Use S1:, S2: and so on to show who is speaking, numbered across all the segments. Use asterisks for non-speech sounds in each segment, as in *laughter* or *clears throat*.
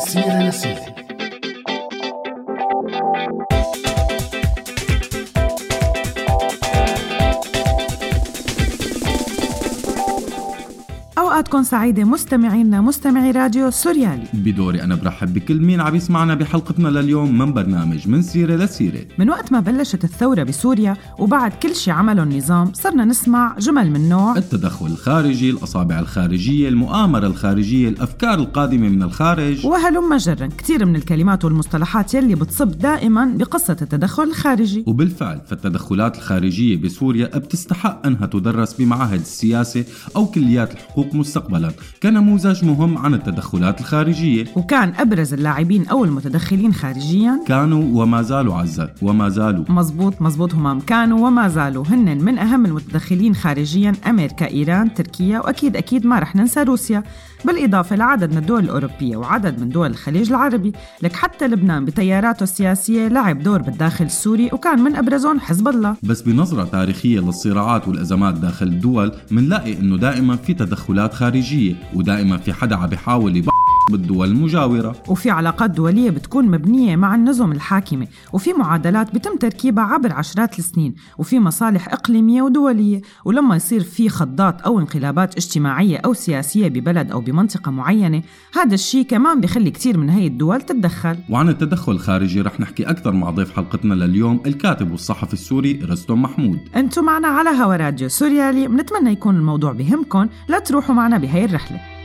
S1: سيرة لسيرة
S2: أوقاتكم سعيدة مستمعينا مستمعي راديو سوريالي.
S3: بدوري أنا برحب بكل مين عم يسمعنا بحلقتنا لليوم من برنامج من سيرة لسيرة.
S2: من وقت ما بلشت الثورة بسوريا وبعد كل شي عمله النظام صرنا نسمع جمل من نوع
S3: التدخل الخارجي الأصابع الخارجية المؤامرة الخارجية الأفكار القادمة من الخارج.
S2: وهلم جرا كثير من الكلمات والمصطلحات يلي بتصب دائما بقصة التدخل الخارجي.
S3: وبالفعل فالتدخلات الخارجية بسوريا بتستحق أنها تدرس بمعاهد السياسة أو كليات الحقوق مستقبلا كنموذج مهم عن التدخلات الخارجية.
S2: وكان أبرز اللاعبين أو المتدخلين خارجيا.
S3: كانوا وما زالوا عزة وما زالوا.
S2: مزبوط مزبوط همام. كانوا وما زالوا هن من أهم المتدخلين خارجيا. أمريكا إيران تركيا وأكيد أكيد ما رح ننسى روسيا. بالإضافة لعدد من الدول الأوروبية وعدد من دول الخليج العربي. لك حتى لبنان بتياراته السياسية لعب دور بالداخل السوري وكان من أبرزهم حزب الله.
S3: بس بنظرة تاريخية للصراعات والأزمات داخل الدول منلاقي إنه دائما في تدخلات خارجية ودائما في حدا عم بيحاول يبقى بالدول المجاورة.
S2: وفي علاقات دولية بتكون مبنية مع النظم الحاكمة وفي معادلات بتم تركيبها عبر عشرات السنين وفي مصالح إقليمية ودولية ولما يصير في خضات أو انقلابات اجتماعية أو سياسية ببلد أو بمنطقة معينة هذا الشيء كمان بخلي كتير من هي الدول تتدخل.
S3: وعن التدخل الخارجي رح نحكي أكثر مع ضيف حلقتنا لليوم الكاتب والصحفي السوري رستم محمود.
S2: أنتم معنا على هوا راديو سوريالي بنتمنى يكون الموضوع بهمكم لا تروحوا معنا بهي الرحلة.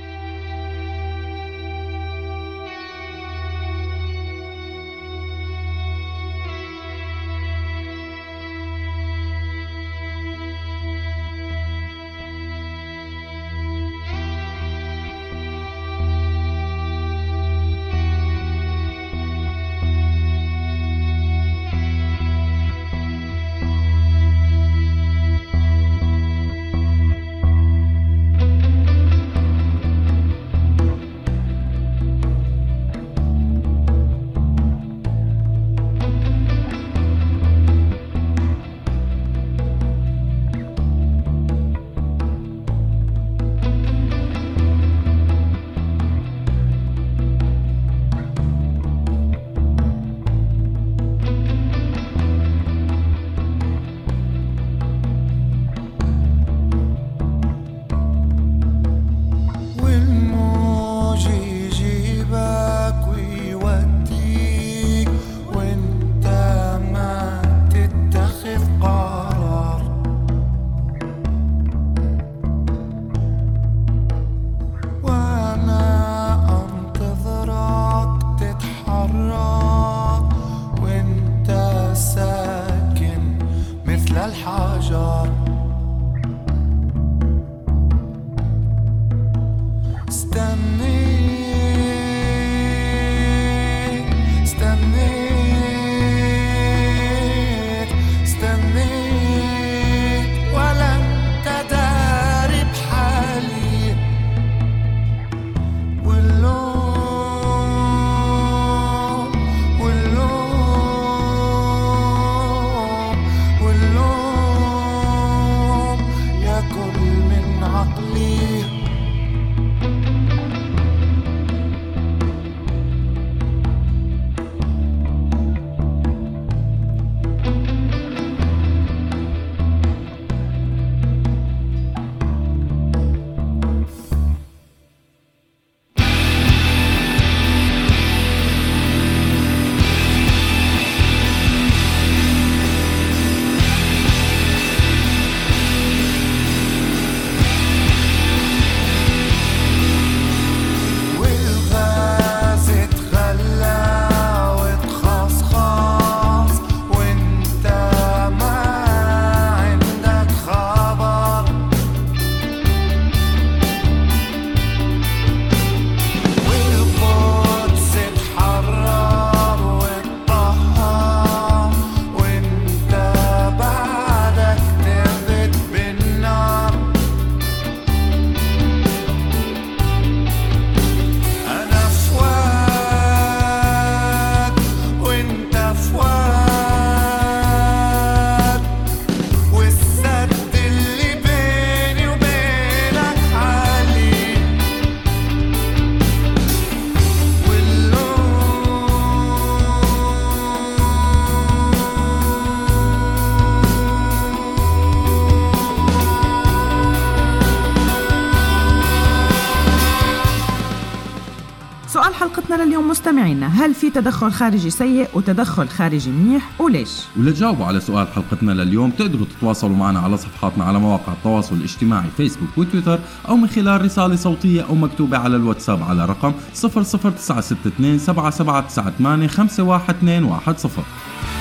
S2: مستمعينا هل في تدخل خارجي سيء وتدخل خارجي منيح وليش؟
S3: ولتجاوبوا على سؤال حلقتنا لليوم تقدروا تتواصلوا معنا على صفحاتنا على مواقع التواصل الاجتماعي فيسبوك وتويتر أو من خلال رسالة صوتية أو مكتوبة على الواتساب على رقم 00962 7798 51210
S2: ورجعنا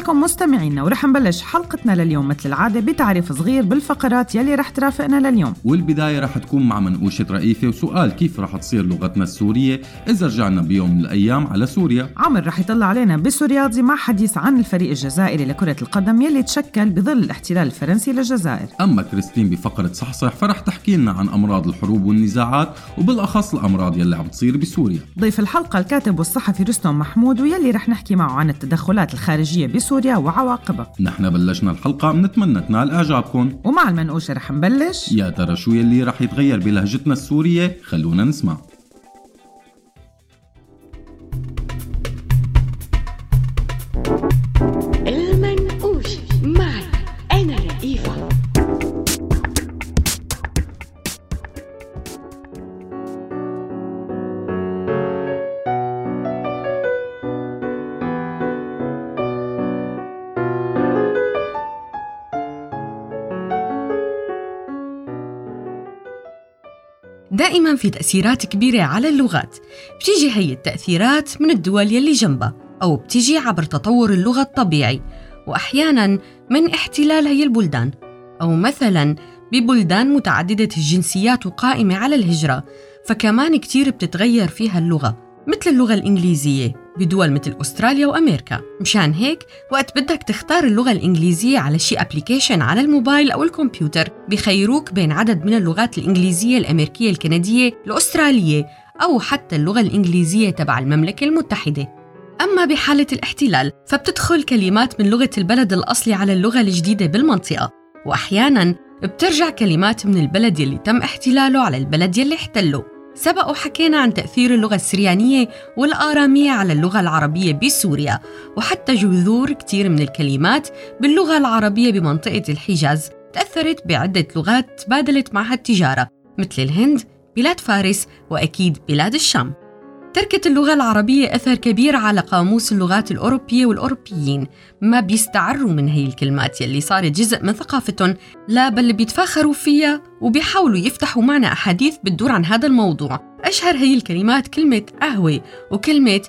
S2: لكم مستمعينا ورح نبلش حلقتنا لليوم مثل العادة بتعريف صغير بالفقرات يلي رح ترافقنا لليوم.
S3: والبداية رح تكون مع منقوشة رئيفة وسؤال كيف رح تصير لغتنا السورية إذا رجعنا بيوم من الأيام على سوريا؟
S2: عمر رح يطلع علينا بسورياضي مع حديث عن الفريق الجزائري لكرة القدم يلي تشكل بظل الاحتلال الفرنسي للجزائر.
S3: أما كريستين بفقرة صحصح فرح تحكي لنا عن أمراض الحروب والنزاعات وبالأخص الأمراض يلي عم تصير بسوريا.
S2: ضيف الحلقة الكاتب والصحفي رستم محمود ويلي رح نحكي معه عن التدخلات الخارجية بسوريا. وعواقبها.
S3: نحن بلشنا الحلقة بنتمنى تنال إعجابكم
S2: ومع المنقوشة رح نبلش.
S3: يا ترى شو يلي رح يتغير بلهجتنا السورية؟ خلونا نسمع.
S1: دائما في تأثيرات كبيرة على اللغات. بتيجي هي التأثيرات من الدول يلي جنبها أو بتيجي عبر تطور اللغة الطبيعي. وأحيانا من احتلال هي البلدان. أو مثلا ببلدان متعددة الجنسيات وقائمة على الهجرة. فكمان كتير بتتغير فيها اللغة مثل اللغة الإنجليزية. بدول مثل أستراليا وأمريكا. مشان هيك وقت بدك تختار اللغة الإنجليزية على شي أبليكيشن على الموبايل أو الكمبيوتر بخيروك بين عدد من اللغات الإنجليزية الأمريكية الكندية الأسترالية أو حتى اللغة الإنجليزية تبع المملكة المتحدة. أما بحالة الاحتلال فبتدخل كلمات من لغة البلد الأصلي على اللغة الجديدة بالمنطقة. وأحياناً بترجع كلمات من البلد يلي تم احتلاله على البلد يلي احتله سبق وحكينا عن تأثير اللغة السريانية والآرامية على اللغة العربية بسوريا وحتى جذور كتير من الكلمات باللغة العربية بمنطقة الحجاز تأثرت بعدة لغات تبادلت معها التجارة مثل الهند، بلاد فارس وأكيد بلاد الشام. تركت اللغة العربية أثر كبير على قاموس اللغات الأوروبية والأوروبيين. ما بيستعروا من هي الكلمات يلي صارت جزء من ثقافتهم لا بل بيتفاخروا فيها وبيحاولوا يفتحوا معنا أحاديث بتدور عن هذا الموضوع. أشهر هي الكلمات كلمة قهوة وكلمة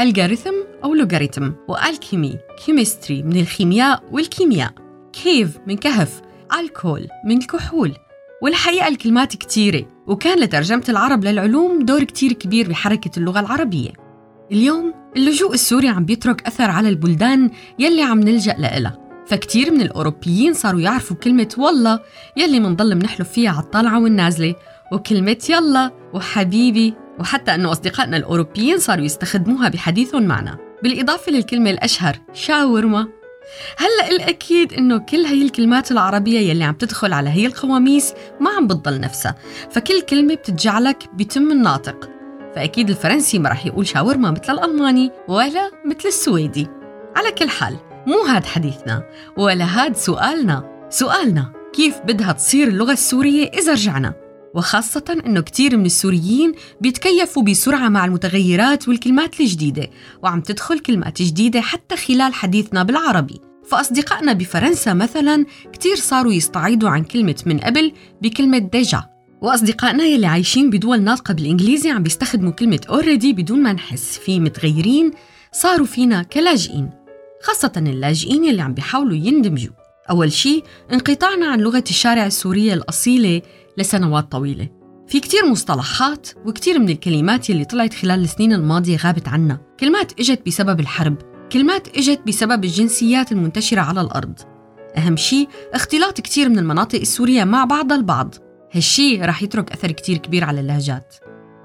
S1: algorithm أو لوغاريتم و alchemy chemistry من الخيمياء والكيمياء كيف من كهف ألكول من الكحول. والحقيقة الكلمات كتيرة. وكان لترجمة العرب للعلوم دور كتير كبير بحركة اللغة العربية. اليوم اللجوء السوري عم بيترك أثر على البلدان يلي عم نلجأ لإلها فكتير من الأوروبيين صاروا يعرفوا كلمة والله يلي منضل منحلف فيها على الطالعة والنازلة وكلمة يلا وحبيبي وحتى أنه أصدقائنا الأوروبيين صاروا يستخدموها بحديثهم معنا. بالإضافة للكلمة الأشهر شاورما هلا الأكيد إنه كل هي الكلمات العربية يلي عم تدخل على هي القواميس ما عم بتضل نفسها فكل كلمة بتتجعلك بتم الناطق فأكيد الفرنسي ما رح يقول شاورما مثل الألماني ولا مثل السويدي. على كل حال مو هاد حديثنا ولا هاد سؤالنا. سؤالنا كيف بدها تصير اللغة السورية إذا رجعنا؟ وخاصة أنه كتير من السوريين بيتكيفوا بسرعة مع المتغيرات والكلمات الجديدة وعم تدخل كلمات جديدة حتى خلال حديثنا بالعربي. فأصدقائنا بفرنسا مثلا كتير صاروا يستعيضوا عن كلمة من قبل بكلمة ديجا وأصدقائنا يلي عايشين بدول ناطقة بالإنجليزي عم بيستخدموا كلمة already بدون ما نحس في متغيرين صاروا فينا كلاجئين خاصة اللاجئين يلي عم بيحاولوا يندمجوا. أول شي انقطاعنا عن لغة الشارع السورية الأصيلة لسنوات طويلة. في كتير مصطلحات وكتير من الكلمات يلي طلعت خلال السنين الماضية غابت عنا كلمات إجت بسبب الحرب. كلمات إجت بسبب الجنسيات المنتشرة على الأرض. أهم شي اختلاط كتير من المناطق السورية مع بعضها البعض. هالشي رح يترك أثر كتير كبير على اللهجات.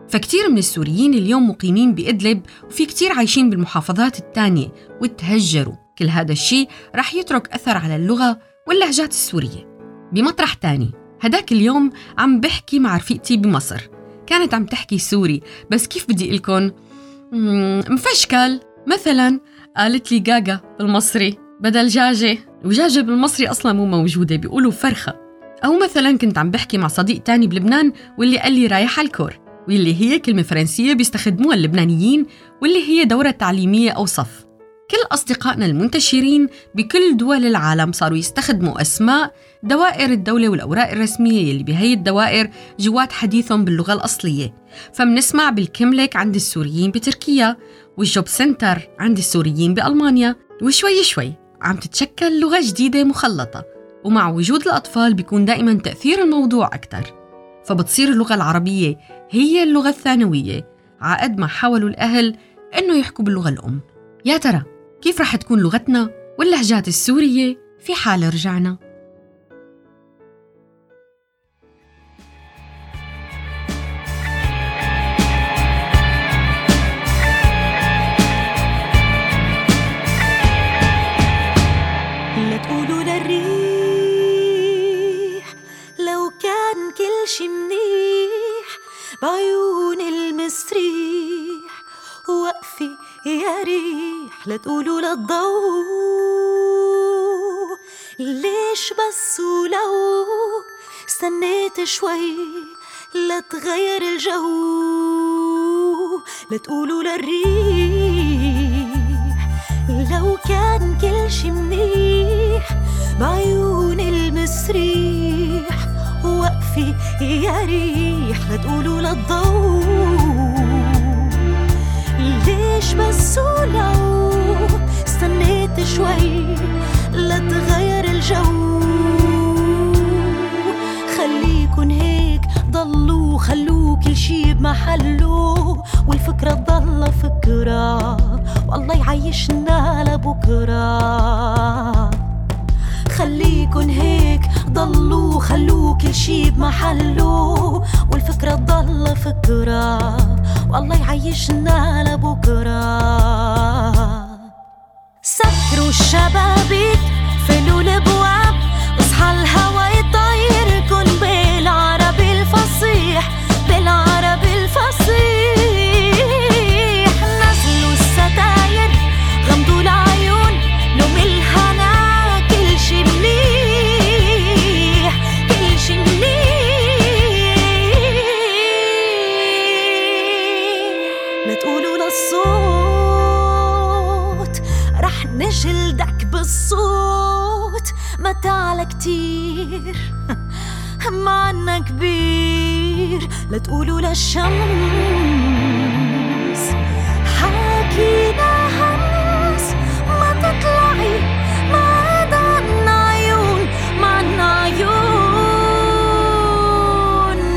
S1: فكتير من السوريين اليوم مقيمين بإدلب وفي كتير عايشين بالمحافظات التانية وتهجروا. كل هذا الشي رح يترك أثر على اللغة واللهجات السورية. بمطرح تاني هداك اليوم عم بحكي مع رفيقتي بمصر. كانت عم تحكي سوري بس كيف بدي لكم مفشكل. مثلا قالت لي جاجا بالمصري بدل جاجة. وجاجة بالمصري أصلا مو موجودة بيقولوا فرخة. أو مثلا كنت عم بحكي مع صديق تاني بلبنان واللي قال لي رايح الكور واللي هي كلمة فرنسية بيستخدموها اللبنانيين واللي هي دورة تعليمية أو صف. كل أصدقائنا المنتشرين بكل دول العالم صاروا يستخدموا أسماء دوائر الدولة والأوراق الرسمية يلي بهي الدوائر جوات حديثهم باللغة الأصلية. فمنسمع بالكملك عند السوريين بتركيا والجوب سنتر عند السوريين بألمانيا وشوي شوي عم تتشكل لغة جديدة مخلطة. ومع وجود الأطفال بيكون دائما تأثير الموضوع أكثر فبتصير اللغة العربية هي اللغة الثانوية عقد ما حاولوا الأهل إنه يحكوا باللغة الأم. يا ترى كيف رح تكون لغتنا واللهجات السورية في حال رجعنا؟
S4: كل شي منيح بعيون المسريح وقفي يا ريح لا تقولوا للضوء ليش بس ولو؟ استنيت شوي لا تغير الجو. لا تقولوا للريح لو كان كل شي منيح بعيون المسريح. وقفي يا ريح لا تقولوا للضوء ليش بس ولو استنيت شوي لا تغير الجو؟ خليكن هيك ضلوا خلوا كل شي بمحله. والفكرة تضل فكرة والله يعيشنا لبكرة. خليكن هيك. ضلوا خلوا كل شي بمحله. والفكرة تضل فكرة. والله يعيشنا لبكرة. سكروا الشبابيك فلوا الابواب كتير. *laughs* معنا كبير. لا تقولوا للشمس حاكينا همس. ما تطلعي. ما عاد عنا عيون. ما عنا عيون.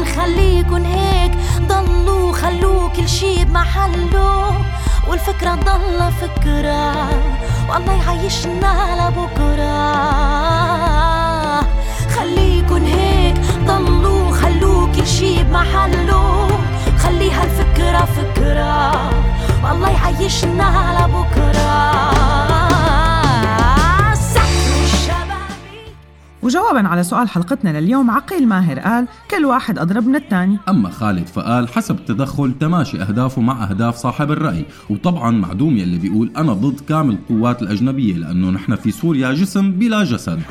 S4: خليكن هيك. ضلوا خلوا كل شي بمحله. والفكرة ضل فكرة. والله يعيشنا لبكرة. خليكن هيك ضلوا خلوا كل شي بمحله. خليها الفكرة فكرة. والله يعيشنا الشبابيك.
S2: وجوابا على سؤال حلقتنا لليوم عقيل ماهر قال كل واحد أضرب من الثاني.
S3: أما خالد فقال حسب التدخل تماشي أهدافه مع أهداف صاحب الرأي. وطبعا معدوم يلي بيقول أنا ضد كامل القوات الأجنبية لأنه نحن في سوريا جسم بلا جسد.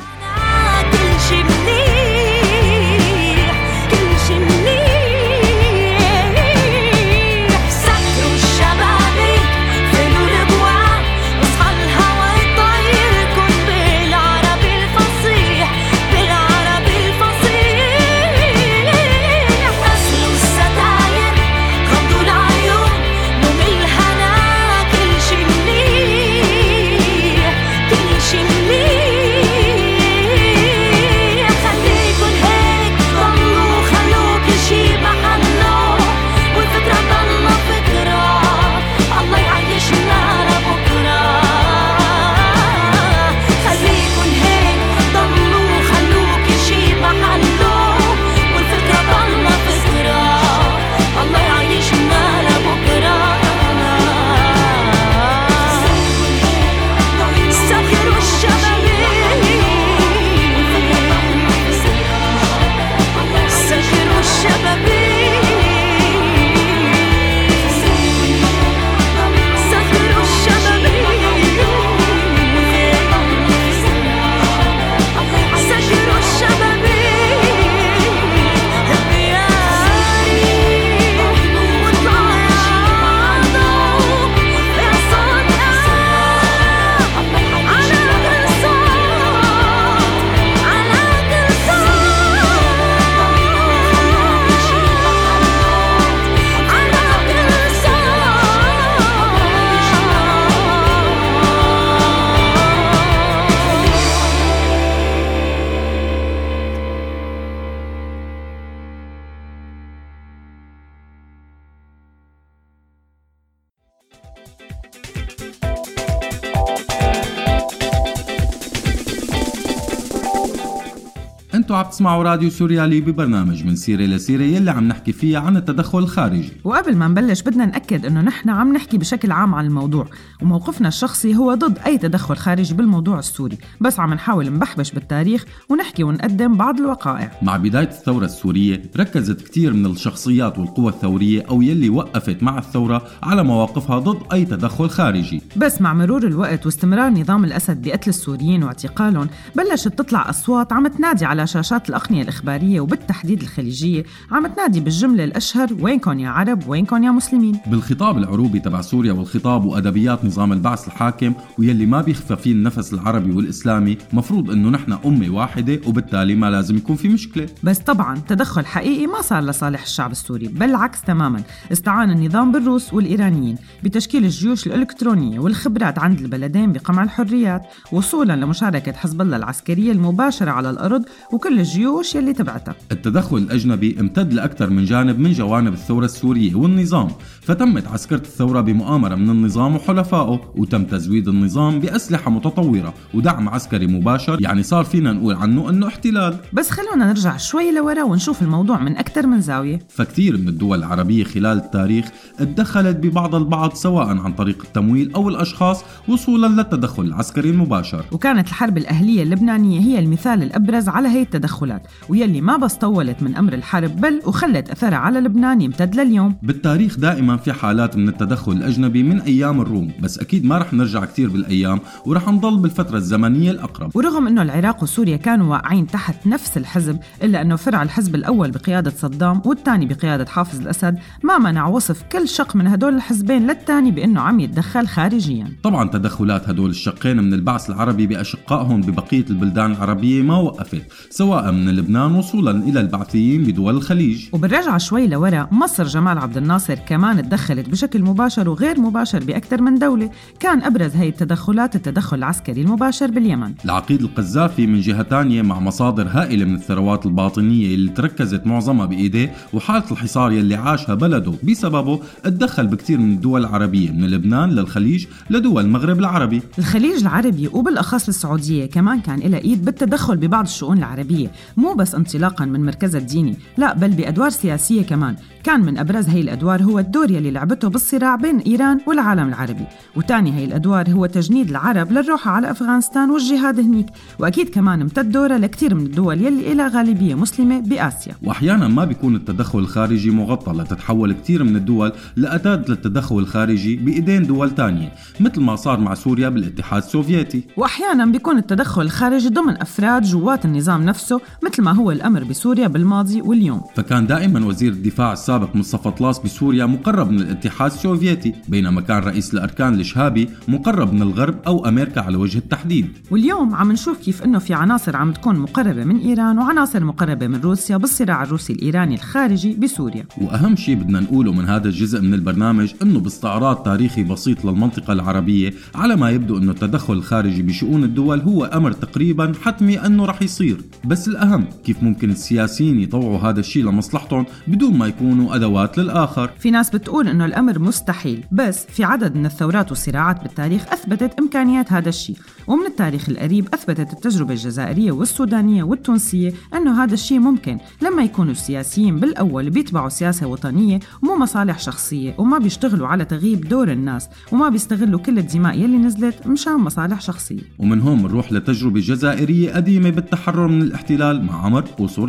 S3: تسمعوا راديو سوريالي ببرنامج من سيرة لسيرة يلي عم نحكي فيها عن التدخل الخارجي.
S2: وقبل ما نبلش بدنا نأكد إنه نحن عم نحكي بشكل عام عن الموضوع وموقفنا الشخصي هو ضد أي تدخل خارجي بالموضوع السوري. بس عم نحاول نبحبش بالتاريخ ونحكي ونقدم بعض الوقائع.
S3: مع بداية الثورة السورية ركزت كتير من الشخصيات والقوى الثورية أو يلي وقفت مع الثورة على مواقفها ضد أي تدخل خارجي.
S2: بس مع مرور الوقت واستمرار نظام الأسد بقتل السوريين واعتقالهم بلشت تطلع أصوات عم تنادي على شاشات الأقنية الإخبارية وبالتحديد الخليجية عم تنادي بالجملة الأشهر وينكن يا عرب؟ وينكن يا مسلمين؟
S3: بالخطاب العروبي تبع سوريا والخطاب وأدبيات نظام البعث الحاكم ويلي ما بيخفى فيه النفس العربي والإسلامي مفروض إنه نحن أمة واحدة وبالتالي ما لازم يكون في مشكلة.
S2: بس طبعا تدخل حقيقي ما صار لصالح الشعب السوري بالعكس تماما. استعان النظام بالروس والإيرانيين بتشكيل الجيوش الإلكترونية والخبرات عند البلدين بقمع الحريات وصولا لمشاركة حزب الله العسكرية المباشرة على الأرض وكل الجيوش يلي تبعتها.
S3: التدخل الأجنبي امتد لأكثر من جانب من جوانب الثورة السورية والنظام فتمت عسكرة الثورة بمؤامرة من النظام وحلفائه وتم تزويد النظام بأسلحة متطورة ودعم عسكري مباشر. يعني صار فينا نقول عنه أنه احتلال.
S2: بس خلونا نرجع شوي لورا ونشوف الموضوع من أكثر من زاوية.
S3: فكثير من الدول العربية خلال التاريخ اتدخلت ببعض البعض سواء عن طريق التمويل أو الأشخاص وصولا للتدخل العسكري المباشر.
S2: وكانت الحرب الأهلية اللبنانية هي المثال الأبرز على هي التدخلات ويلي ما بس طولت من أمر الحرب بل وخلت أثرها على لبنان يمتد لليوم.
S3: بالتاريخ دائما في حالات من التدخل الأجنبي من أيام الروم بس أكيد ما رح نرجع كثير بالأيام ورح نضل بالفترة الزمنية الأقرب.
S2: ورغم أنه العراق وسوريا كانوا واقعين تحت نفس الحزب إلا أنه فرع الحزب الأول بقيادة صدام والثاني بقيادة حافظ الأسد ما منع وصف كل شق من هدول الحزبين للثاني بأنه عم يتدخل خارجيا.
S3: طبعا تدخلات هدول الشقين من البعث العربي بأشقائهم ببقية البلدان العربية ما وقفت سواء من لبنان وصولا إلى البعثيين بدول الخليج.
S2: وبالرجعة شوي لورا مصر جمال عبد الناصر كمان تدخلت بشكل مباشر وغير مباشر بأكثر من دولة. كان أبرز هي التدخلات التدخل العسكري المباشر باليمن.
S3: العقيد القذافي من جهة تانية مع مصادر هائلة من الثروات الباطنية اللي تركزت معظمها بإيديه وحالة الحصار يلي عاشها بلده. بسببه اتدخل بكثير من الدول العربية من لبنان للخليج لدول المغرب العربي.
S2: الخليج العربي وبالأخص السعودية كمان كان لها إيد بالتدخل ببعض الشؤون العربية. مو بس انطلاقا من مركزها الديني لا بل بأدوار سياسية كمان. كان من أبرز هي الأدوار هو الدور يلي لعبته بالصراع بين إيران والعالم العربي. وتاني هي الأدوار هو تجنيد العرب للروحة على أفغانستان والجهاد هنيك. وأكيد كمان امتد دورها لكثير من الدول يلي إلى غالبية مسلمة بآسيا.
S3: وأحيانا ما بيكون التدخل الخارجي مغطى لتتحول كثير من الدول لأداة للتدخل الخارجي بإيدين دول تانية مثل ما صار مع سوريا بالاتحاد السوفيتي.
S2: وأحيانا بيكون التدخل الخارجي ضمن أفراد جوات النظام نفسه مثل ما هو الأمر بسوريا بالماضي واليوم.
S3: فكان دائما وزير الدفاع السابق مصطفى طلاس بسوريا مقرب من الاتحاد السوفيتي بينما كان رئيس الأركان الشهابي مقرب من الغرب أو أمريكا على وجه التحديد.
S2: واليوم عم نشوف كيف إنه في عناصر عم تكون مقربة من إيران وعناصر مقربة من روسيا بالصراع الروسي الإيراني الخارجي بسوريا.
S3: وأهم شيء بدنا نقوله من هذا الجزء من البرنامج أنه باستعراض تاريخي بسيط للمنطقة العربية على ما يبدو أنه التدخل الخارجي بشؤون الدول هو أمر تقريبا حتمي أنه رح يصير. بس الأهم كيف ممكن السياسيين يطوعوا هذا الشيء لمصلحتهم بدون ما يكونوا أدوات للآخر.
S2: في ناس بتقول إنه الأمر مستحيل بس في عدد من الثورات والصراعات بالتاريخ أثبتت إمكانيات هذا الشيء. ومن التاريخ القريب أثبتت التجربة الجزائرية والسودانية والتونسية إنه هذا الشيء ممكن لما يكونوا السياسيين بالأول بيتبعوا سياسة وطنية ومو مصالح شخصية وما بيشتغلوا على تغييب دور الناس وما بيستغلوا كل الدماء يلي نزلت مشان مصالح شخصية.
S3: ومن هون بنروح لتجربة جزائرية قديمة بالتحرر من الاحتلال مع عمر بوسو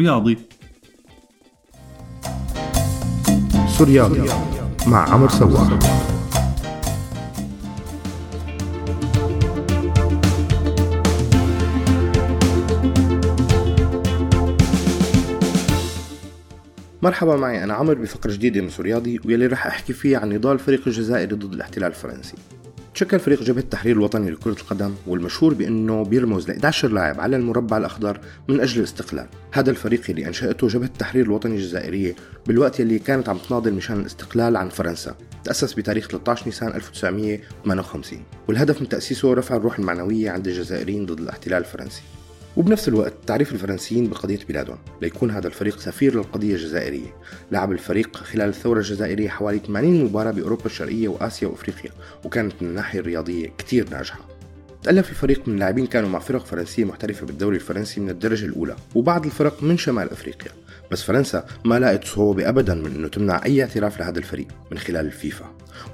S5: سوريالي مع عمر سواح مرحبا معي أنا عمر بفقرة جديدة من سورياضي واللي رح أحكي فيها عن نضال الفريق الجزائري ضد الاحتلال الفرنسي. تشكل فريق جبهة التحرير الوطني لكرة القدم والمشهور بأنه بيرمز ل 11 لاعب على المربع الأخضر من أجل الاستقلال. هذا الفريق اللي أنشأته جبهة التحرير الوطني الجزائرية بالوقت اللي كانت عم تناضل مشان الاستقلال عن فرنسا. تأسس بتاريخ 13 نيسان 1958 والهدف من تأسيسه رفع الروح المعنوية عند الجزائريين ضد الاحتلال الفرنسي. وبنفس الوقت تعريف الفرنسيين بقضية بلادهم ليكون هذا الفريق سفير للقضية الجزائرية. لعب الفريق خلال الثورة الجزائرية حوالي 80 مباراة بأوروبا الشرقية وآسيا وأفريقيا وكانت من الناحية الرياضية كتير ناجحة. تألف الفريق من لاعبين كانوا مع فرق فرنسية محترفة بالدوري الفرنسي من الدرجة الأولى وبعض الفرق من شمال أفريقيا. بس فرنسا ما لقت صعوبة أبدا من أنه تمنع أي اعتراف لهذا الفريق من خلال الفيفا.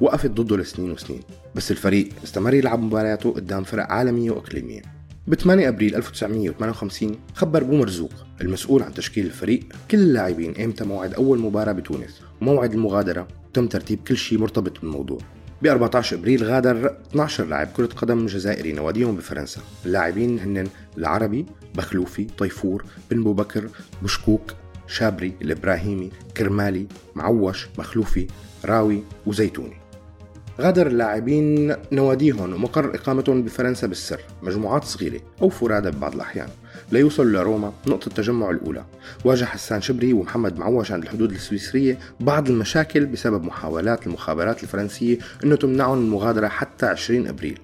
S5: وقفت ضده لسنين وسنين. بس الفريق استمر يلعب مبارياته قدام فرق عالمية وإقليمية. ب 8 أبريل 1958 خبر بو مرزوق المسؤول عن تشكيل الفريق كل اللاعبين إمتى موعد أول مباراة بتونس؟ وموعد المغادرة وتم ترتيب كل شيء مرتبط بالموضوع. ب 14 أبريل غادر 12 لاعب كرة قدم جزائري نواديهم بفرنسا، اللاعبين هن العربي، بخلوفي، طيفور، بن بكر، بشكوك، شابري، الإبراهيمي، كرمالي، معوش، مخلوفي، راوي وزيتوني. غادر اللاعبين نواديهم ومقر إقامتهم بفرنسا بالسر مجموعات صغيرة أو فرادى ببعض الأحيان. ليوصلوا لروما نقطة التجمع الأولى. واجه حسان شبري ومحمد معوش عند الحدود السويسرية بعض المشاكل بسبب محاولات المخابرات الفرنسية أنه تمنعهم المغادرة حتى 20 أبريل.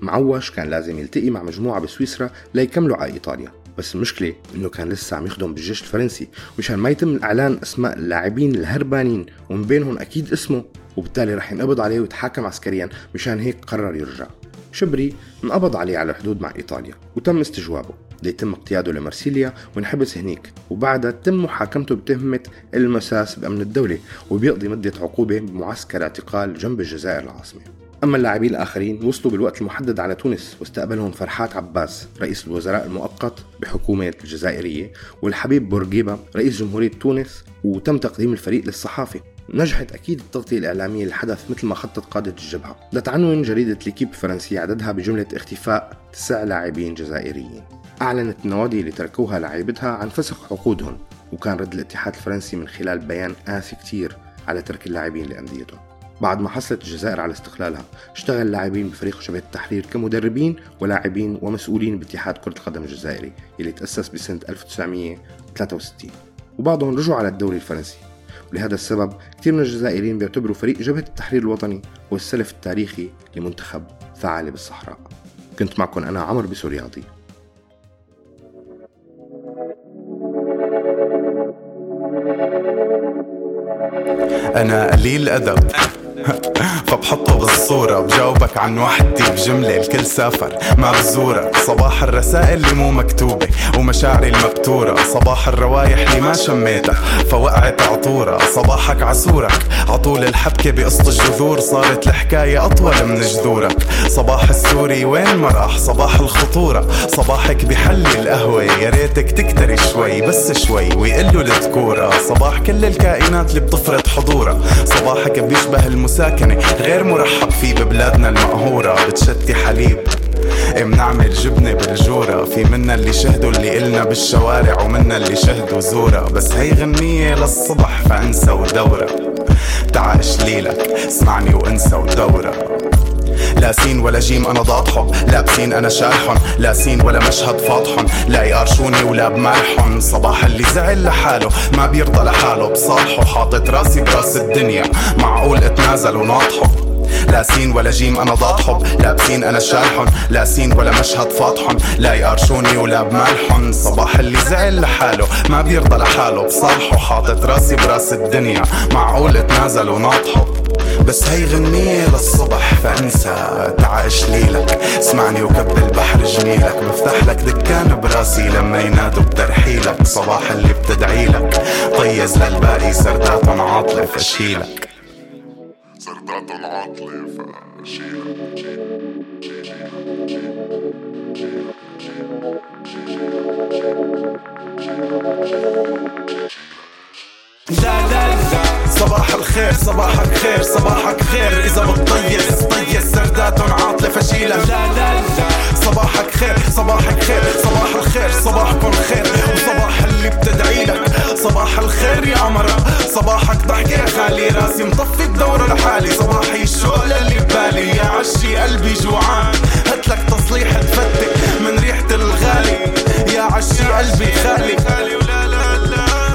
S5: معوش كان لازم يلتقي مع مجموعة بسويسرا ليكملوا على إيطاليا. بس المشكلة إنه كان لسه عم يخدم بالجيش الفرنسي مشان ما يتم إعلان أسماء اللاعبين الهربانين ومن بينهم أكيد اسمه. وبالتالي رح ينقبض عليه ويتحاكم عسكريا مشان هيك قرر يرجع. شبري انقبض عليه على الحدود مع إيطاليا وتم استجوابه ليتم اقتياده لمرسيليا وينحبس هنيك وبعدها تم محاكمته بتهمة المساس بأمن الدولة وبيقضي مدة عقوبة بمعسكر اعتقال جنب الجزائر العاصمة. أما اللاعبين الآخرين وصلوا بالوقت المحدد على تونس واستقبلهم فرحات عباس رئيس الوزراء المؤقت بحكومة الجزائرية والحبيب بورقيبة رئيس جمهورية تونس وتم تقديم الفريق للصحافة. نجحت أكيد التغطية الإعلامية للحدث مثل ما خطط قادة الجبهة. لتعنون جريدة ليكيب الفرنسية عددها بجملة اختفاء تسع لاعبين جزائريين. أعلنت النوادي اللي تركوها لاعبتها عن فسخ عقودهم وكان رد الاتحاد الفرنسي من خلال بيان قاسي كتير على ترك اللاعبين لأنديتهم. بعد ما حصلت الجزائر على استقلالها اشتغل لاعبين بفريق جبهة التحرير كمدربين ولاعبين ومسؤولين باتحاد كرة القدم الجزائري اللي تأسس بسنة 1963 وبعضهم رجعوا على الدوري الفرنسي. ولهذا السبب كثير من الجزائريين بيعتبروا فريق جبهة التحرير الوطني هو السلف التاريخي لمنتخب ثعالب الصحراء. كنت معكم أنا عمر بسورياضي
S6: أنا قليل أدب *laughs* فبحطه بالصورة بجاوبك عن وحدتي بجملة الكل سافر. ما بزورك صباح الرسائل اللي مو مكتوبة ومشاعري المبتورة. صباح الروايح اللي ما شميتها فوقعت عطورة. صباحك عسورك. عطول الحبكة بقسط الجذور. صارت الحكاية أطول من جذورك. صباح السوري وين ما راح. صباح الخطورة. صباحك بحلي القهوة. يا ريتك تكتري شوي بس شوي ويقلوا الذكورة. صباح كل الكائنات اللي بتفرض حضورها. صباحك بيشبه المساكنة غير مرحب فيه ببلادنا المقهورة بتشتي حليب. بنعمل جبنة بالجورة؟ في منا اللي شهدوا اللي إلنا بالشوارع ومنا اللي شهدوا زورة. بس هي غنية للصبح فانسى ودورة. تعاش ليلك اسمعني وانسى ودورة. لا سين ولا جيم أنا ضاطحه لابسين أنا شارحن لا سين ولا مشهد فاضحن لا يقرشوني ولا بمالحن صباح اللي زعل لحاله ما بيرضى لحاله. بصالحه حاطط راسي براس الدنيا. معقول اتنازل وناطحه لا سين ولا جيم أنا ضاد لابسين أنا شارحن لا سين ولا مشهد فاضحن لا يقرشوني ولا بمالحن صباح اللي زعل لحاله ما بيرضى لحاله. بصالحه حاطط راسي براس الدنيا. معقول اتنازل وناطحه بس هي غنية للصبح فانسى. تعايش ليلك. اسمعني وكب البحر جميلك. مفتح لك دكان براسي لما ينادوا بترحيلك. صباح اللي بتدعيلك طيز للباقي سردات عاطلة فشيلك.
S7: سردات العاطلة فشيلك.
S6: لا لا لا. صباح الخير صباحك خير صباحك خير. إذا بتطيز طيز سردات عاطله فشيلة لا لا لا. صباحك خير صباحك خير صباح الخير صباحكم خير. وصباح اللي بتدعي لك. صباح الخير يا عمرة صباحك ضحكة يا خالي. راسي مطفي الدورة لحالي صباحي الشغل اللي ببالي. يا عشي قلبي جوعان. هاتلك تصليح تفتك من ريحة الغالي. يا عشي قلبي خالي خالي.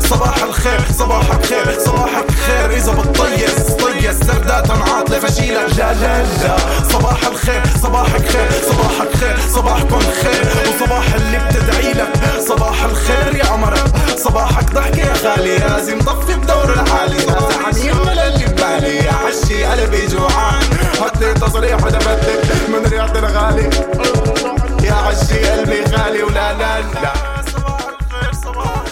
S6: صباح الخير صباحك خير صباحك خير. إذا بتطيز طيز سردات عاطله فشيلة لا لا لا. صباح الخير صباحك خير صباحك خير صباحكم خير. وصباح اللي بتدعي لك. صباح الخير يا عمرة صباحك ضحكة يا غالي. راسي مطفي بدور الحالي عني ولا اللي ببالي يا عشي قلبي جوعان. هاتلي تصريح ودفتك من ريحة الغالي. يا عشي قلبي غالي. ولا لا لا. صباح الخير صباح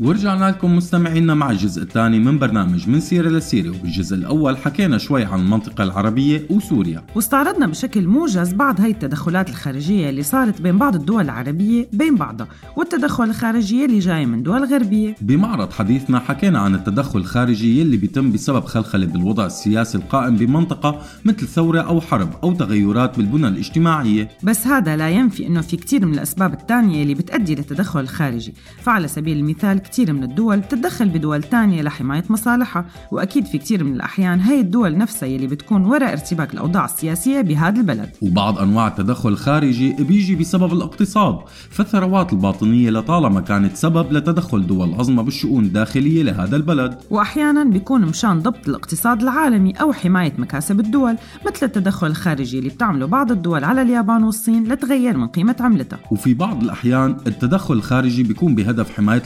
S3: ورجعنا لكم مستمعينا مع الجزء الثاني من برنامج من سيرة لسيرة وبالجزء الأول حكينا شوي عن المنطقة العربية وسوريا.
S2: واستعرضنا بشكل موجز بعض هاي التدخلات الخارجية اللي صارت بين بعض الدول العربية بين بعضها والتدخل الخارجية اللي جاي من دول غربية.
S3: بمعرض حديثنا حكينا عن التدخل الخارجي اللي بيتم بسبب خلخلة بالوضع السياسي القائم بمنطقة مثل ثورة أو حرب أو تغيرات بالبنى الاجتماعية
S2: بس هذا لا ينفي إنه في كتير من الأسباب الثانية اللي بتؤدي للتدخل الخارجي. فعلى سبيل المثال كتير من الدول بتتدخل بدول تانية لحماية مصالحها وأكيد في كتير من الأحيان هاي الدول نفسها يلي بتكون وراء ارتباك الأوضاع السياسية بهذا البلد.
S3: وبعض أنواع التدخل الخارجي بيجي بسبب الاقتصاد فالثروات الباطنية لطالما كانت سبب لتدخل دول عظمى بالشؤون الداخلية لهذا البلد.
S2: واحيانا بيكون مشان ضبط الاقتصاد العالمي أو حماية مكاسب الدول مثل التدخل الخارجي اللي بتعمله بعض الدول على اليابان والصين لتغير من قيمة عملتها.
S3: وفي بعض الأحيان التدخل الخارجي بيكون بهدف حماية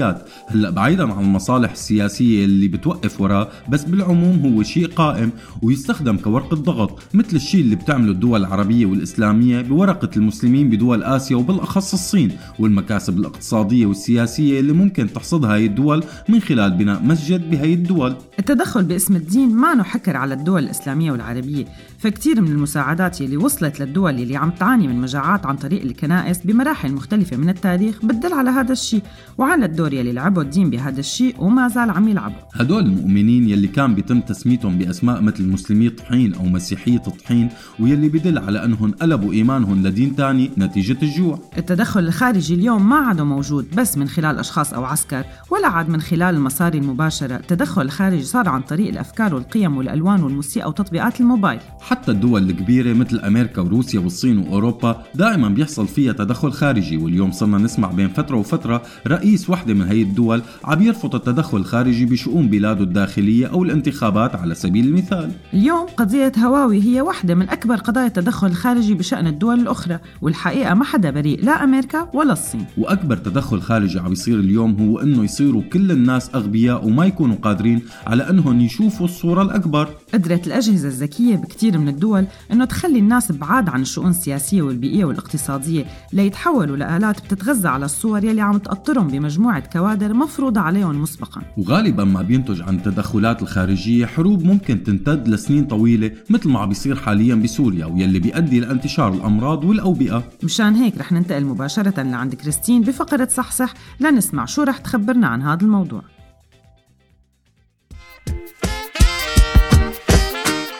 S3: الأقليات هلأ بعيدا عن المصالح السياسية اللي بتوقف وراه بس بالعموم هو شيء قائم ويستخدم كورقة ضغط مثل الشيء اللي بتعمله الدول العربية والإسلامية بورقة المسلمين بدول آسيا وبالأخص الصين والمكاسب الاقتصادية والسياسية اللي ممكن تحصدها هاي الدول من خلال بناء مسجد بهاي الدول.
S2: التدخل باسم الدين ما حكر على الدول الإسلامية والعربية. فكتير من المساعدات يلي وصلت للدول اللي عم تعاني من مجاعات عن طريق الكنائس بمراحل مختلفة من التاريخ بتدل على هذا الشيء وعلى الدور يلي لعبه الدين بهذا الشيء وما زال عم يلعبه
S3: هدول المؤمنين يلي كان بيتم تسميتهم بأسماء مثل مسلمي طحين أو مسيحية طحين ويلي بدل على أنهم قلبوا إيمانهم لدين تاني نتيجة الجوع.
S2: التدخل الخارجي اليوم ما عاد موجود بس من خلال أشخاص أو عسكر ولا عاد من خلال المصاري المباشرة. التدخل الخارجي صار عن طريق الأفكار والقيم والألوان والموسيقى وتطبيقات الموبايل.
S3: حتى الدول الكبيرة مثل أمريكا وروسيا والصين وأوروبا دائما بيحصل فيها تدخل خارجي واليوم صرنا نسمع بين فترة وفترة رئيس وحدة من هي الدول عم يرفض التدخل الخارجي بشؤون بلاده الداخلية أو الانتخابات على سبيل المثال.
S2: اليوم قضية هواوي هي واحدة من أكبر قضايا التدخل الخارجي بشأن الدول الأخرى والحقيقة ما حدا بريء لا أمريكا ولا الصين.
S3: وأكبر تدخل خارجي عم يصير اليوم هو إنه يصيروا كل الناس أغبياء وما يكونوا قادرين على إنهم يشوفوا الصورة الأكبر.
S2: قدرت الأجهزة الذكية بكتير من الدول إنه تخلي الناس بعاد عن الشؤون السياسية والبيئية والاقتصادية ليتحولوا لآلات بتتغذى على الصور يلي عم تقطرهم بمجموعة كوادر مفروضة عليهم مسبقا.
S3: وغالبا ما بينتج عن التدخلات الخارجية حروب ممكن تمتد لسنين طويلة مثل ما عم بيصير حاليا بسوريا ويلي بيؤدي لانتشار الأمراض والأوبئة.
S2: مشان هيك رح ننتقل مباشرة لعند كريستين بفقرة صحصح لنسمع شو رح تخبرنا عن هذا الموضوع.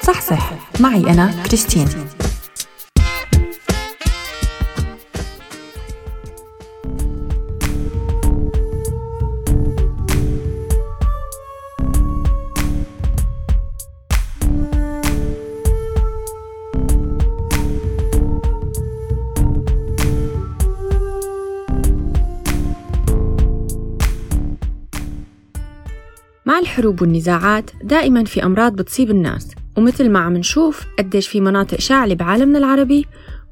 S8: صحصح. معي أنا كريستين. مع الحروب والنزاعات دائما في أمراض بتصيب الناس. ومثل ما عم نشوف قديش في مناطق شاعلة بعالمنا العربي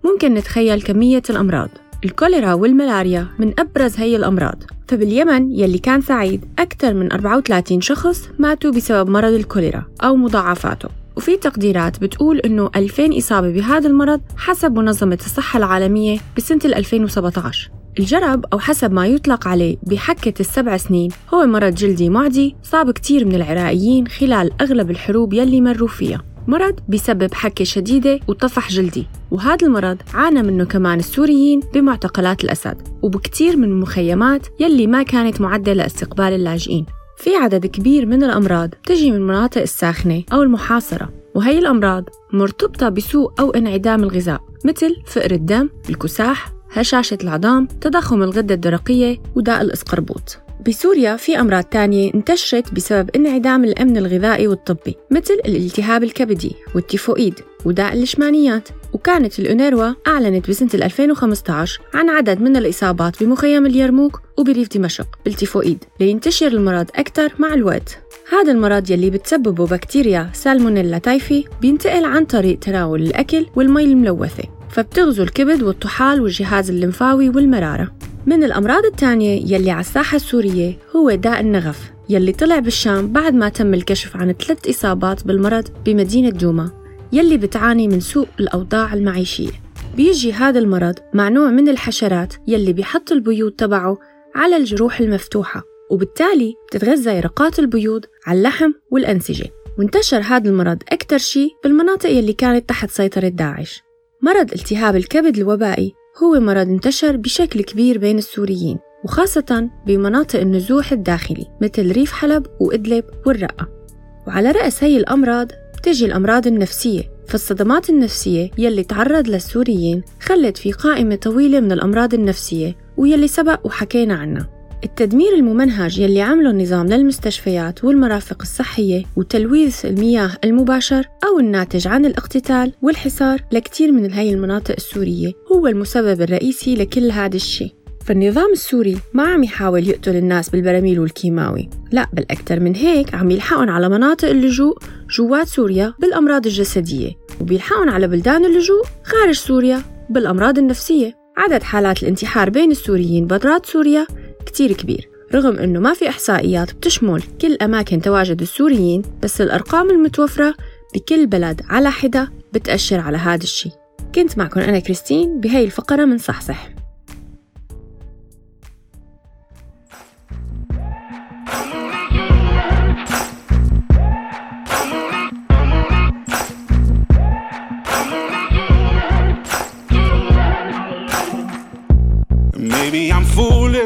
S8: ممكن نتخيل كمية الأمراض. الكوليرا والملاريا من أبرز هي الأمراض. فباليمن يلي كان سعيد أكثر من 34 شخص ماتوا بسبب مرض الكوليرا أو مضاعفاته. وفي تقديرات بتقول إنه 2000 إصابة بهذا المرض حسب منظمة الصحة العالمية بسنة 2017 الجرب أو حسب ما يطلق عليه بحكة السبع سنين هو مرض جلدي معدي صاب كتير من العراقيين خلال أغلب الحروب يلي مروا فيها. مرض بيسبب حكة شديدة وطفح جلدي وهذا المرض عانى منه كمان السوريين بمعتقلات الأسد وبكتير من المخيمات يلي ما كانت معدة لاستقبال اللاجئين. في عدد كبير من الأمراض بتجي من المناطق الساخنة أو المحاصرة وهي الأمراض مرتبطة بسوء أو انعدام الغذاء مثل فقر الدم، الكساح، هشاشة العظام، تضخم الغدة الدرقية وداء الإسقربوط. بسوريا في أمراض تانية انتشرت بسبب انعدام الأمن الغذائي والطبي مثل الالتهاب الكبدي والتيفوئيد وداء اللشمانيات وكانت الأونروا أعلنت بسنة 2015 عن عدد من الإصابات بمخيم اليرموك وبريف دمشق بالتيفوئيد لينتشر المرض أكثر مع الوقت. هذا المرض يلي بتسببه بكتيريا Salmonella typhi بينتقل عن طريق تناول الأكل والمي الملوثة فبتغزو الكبد والطحال والجهاز الليمفاوي والمرارة. من الأمراض الثانية يلي على الساحة السورية هو داء النغف يلي طلع بالشام بعد ما تم الكشف عن ثلاث إصابات بالمرض بمدينة دوما يلي بتعاني من سوء الأوضاع المعيشية. بيجي هذا المرض مع نوع من الحشرات يلي بيحط البيوت تبعه على الجروح المفتوحة وبالتالي بتتغذى يرقات البيوض على اللحم والأنسجة. وانتشر هذا المرض أكثر شيء بالمناطق يلي كانت تحت سيطرة داعش. مرض التهاب الكبد الوبائي هو مرض انتشر بشكل كبير بين السوريين وخاصة بمناطق النزوح الداخلي مثل ريف حلب وإدلب والرقة. وعلى رأس هي الأمراض بتجي الأمراض النفسية. فالصدمات النفسية يلي تعرض للسوريين خلت في قائمة طويلة من الأمراض النفسية ويلي سبق وحكينا عنها. التدمير الممنهج يلي عمله النظام للمستشفيات والمرافق الصحية وتلويث المياه المباشر أو الناتج عن الاقتتال والحصار لكتير من هاي المناطق السورية هو المسبب الرئيسي لكل هذا الشيء فالنظام السوري ما عم يحاول يقتل الناس بالبراميل والكيماوي لا بل أكثر من هيك عم يلحقهم على مناطق اللجوء جوات سوريا بالأمراض الجسدية وبيلحقهم على بلدان اللجوء خارج سوريا بالأمراض النفسية. عدد حالات الانتحار بين السوريين برات سوريا كتير كبير رغم أنه ما في إحصائيات بتشمل كل أماكن تواجد السوريين بس الأرقام المتوفرة بكل بلد على حدة بتأشر على هذا الشيء. كنت معكم أنا كريستين بهاي الفقرة من صحصح.
S9: Maybe I'm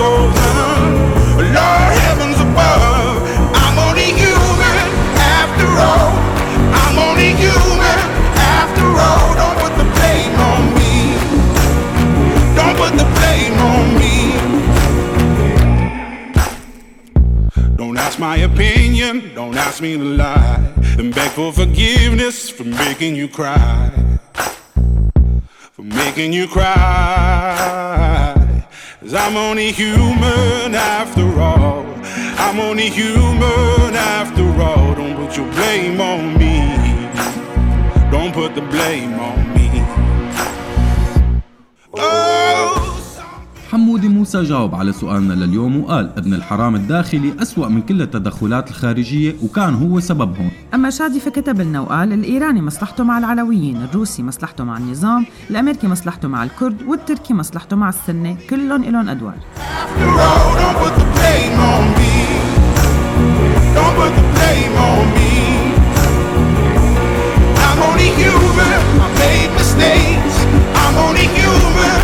S9: Lord heavens above, I'm only human after all. I'm only human after all. Don't put the blame on me. Don't put the blame on me. Don't ask my opinion, don't ask me to lie. And beg for forgiveness for making you cry. For making you cry. Cause I'm only human after all. I'm only human after all. Don't put your blame on me. Don't put the blame on me.
S3: حمودي موسى جاوب على سؤالنا لليوم وقال ابن الحرام الداخلي أسوأ من كل التدخلات الخارجية وكان هو سببهم
S2: أما شادي فكتب لنا وقال الإيراني مصلحته مع العلويين الروسي مصلحته مع النظام الأمريكي مصلحته مع الكرد والتركي مصلحته مع السنة كلهم إلهم أدوار
S9: After all, don't put the blame on me. Don't put the blame on me. I'm only human. I made mistakes. I'm only human.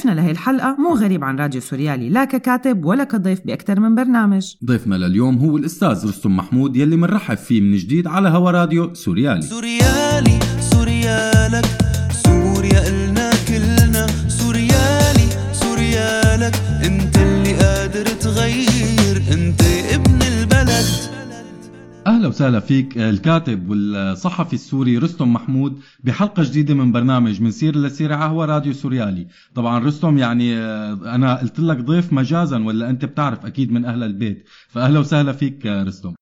S2: ضيفنا لهي الحلقة مو غريب عن راديو سوريالي لا ككاتب ولا كضيف بأكثر من برنامج.
S3: ضيفنا لليوم هو الأستاذ رستم محمود يلي منرحب فيه من جديد على هوا راديو سوريالي.
S10: سوريالي.
S3: وسهلا فيك الكاتب والصحفي السوري رستم محمود بحلقة جديدة من برنامج من سير لسيرة هوا راديو سوريالي. طبعا رستم يعني آه، أنا قلت لك ضيف مجازا ولا أنت بتعرف أكيد من أهل البيت. فأهلا وسهلا فيك آه، رستم.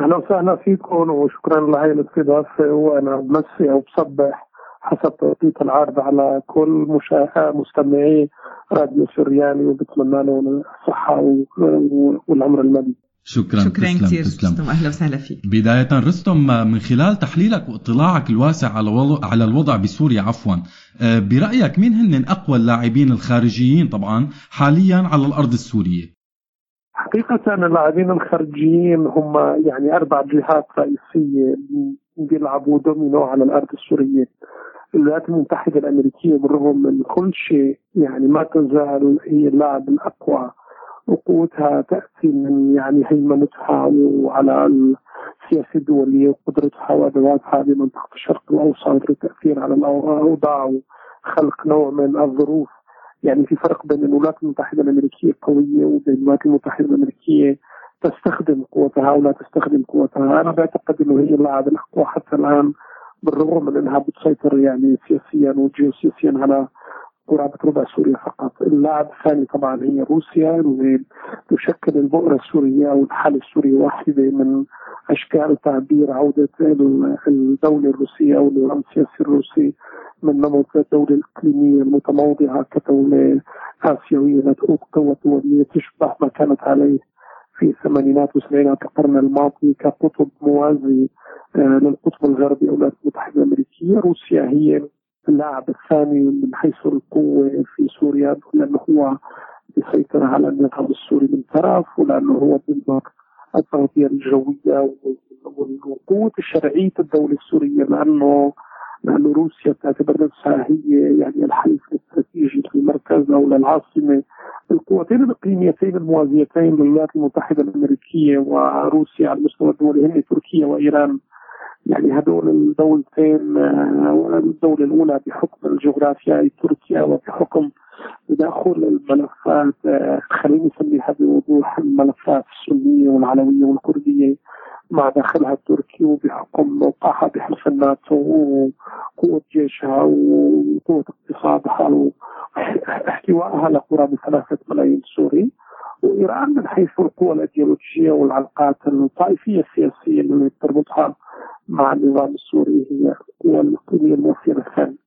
S11: أهلا وسهلا فيكم وشكرا لهي الاستضافة. وأنا بمسي أو بصبح حسب توقيت العرض على كل مشاهد مستمعي راديو سوريالي وبتمنى لهم الصحة و- والعمر المديد
S3: شكرا
S2: شكرا كثير
S3: تسلم.
S2: رستم أهلا وسهلا فيك.
S3: بداية رستم من خلال تحليلك واطلاعك الواسع على على الوضع بسوريا عفوا. آه، برأيك مين هن أقوى اللاعبين الخارجيين طبعا حاليا على الأرض السورية؟
S11: حقيقة اللاعبين الخارجيين هم يعني أربع جهات رئيسية بيلعبوا دومينو على الأرض السورية. الولايات المتحدة الأمريكية بالرغم من كل شيء يعني ما تزال هي اللاعب الأقوى وقوتها تأتي من يعني هيمنتها وعلى السياسة الدولية وقدرتها وأدواتها بمنطقة الشرق الأوسط للتأثير على الأوضاع وخلق نوع من الظروف. يعني في فرق بين الولايات المتحدة الأمريكية قوية وبين الولايات المتحدة الأمريكية تستخدم قوتها ولا تستخدم قوتها. أنا بعتقد أنه هي اللاعب الأقوى حتى الآن بالرغم من أنها بتسيطر يعني سياسيا وجيوسياسيا على قرابة ربع سوريا فقط. اللاعب الثاني طبعا هي روسيا اللي تشكل البؤرة السورية أو الحالة السورية واحدة من أشكال تعبير عودة ال- الدولة الروسية أو النظام السياسي الروسي من نمط الدولة الإقليمية المتموضعة كدولة آسيوية ذات قوة دولية تشبه ما كانت عليه في الثمانينات والسبعينات القرن الماضي كقطب موازي آه، للقطب الغربي أو الولايات المتحدة الأمريكية، روسيا هي اللاعب الثاني من حيث القوة في سوريا لأنه هو بيسيطر على النظام السوري من طرف ولأنه هو بيملك التغطية الجوية وقوه شرعيه الدولة السورية لأنه لأنه روسيا تعتبر نفسها هي يعني الحليف الاستراتيجي للمركز أو للعاصمة. القوتين الإقليميتين الموازيتين للولايات المتحدة الأمريكية وروسيا على المستوى الدولي هن تركيا وإيران. يعني هدول الدولتين الدولة الأولى بحكم الجغرافيا تركيا وبحكم تداخل الملفات آه، خليني نسميها بوضوح الملفات السنية والعلوية والكردية مع داخلها التركي وبحكم موقعها بحلف الناتو وقوة جيشها وقوة اقتصادها واحتوائها لقرابة ثلاثة ملايين سوري. وإيران من حيث القوى الأيديولوجية والعلاقات الطائفية السياسية اللي تربطها مع النظام السوري هي القوى الإقليمية المؤثرة الثانية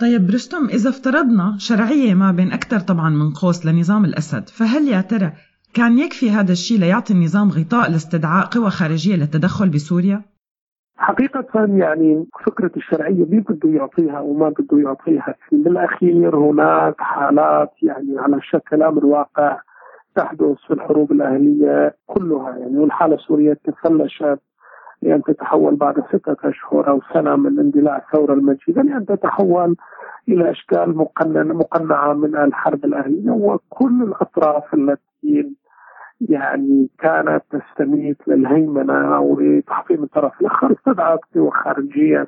S2: طيب رستم إذا افترضنا شرعية ما بين أكثر طبعا من قوس لنظام الأسد فهل يا ترى كان يكفي هذا الشيء ليعطي النظام غطاء لاستدعاء قوى خارجية للتدخل بسوريا؟
S11: حقيقة يعني فكرة الشرعية مين بده يعطيها وما بده يعطيها بالأخير هناك حالات يعني على شكل أمر واقع تحدث في الحروب الأهلية كلها يعني والحالة السورية تفلشت لأن تتحول بعد ستة أشهر أو سنة من اندلاع الثورة المجيدة لأن تتحول إلى أشكال مقنعة من الحرب الأهلية وكل الأطراف التي يعني كانت تستميت للهيمنة أو لتحطيم الطرف الآخر استدعت قوى خارجية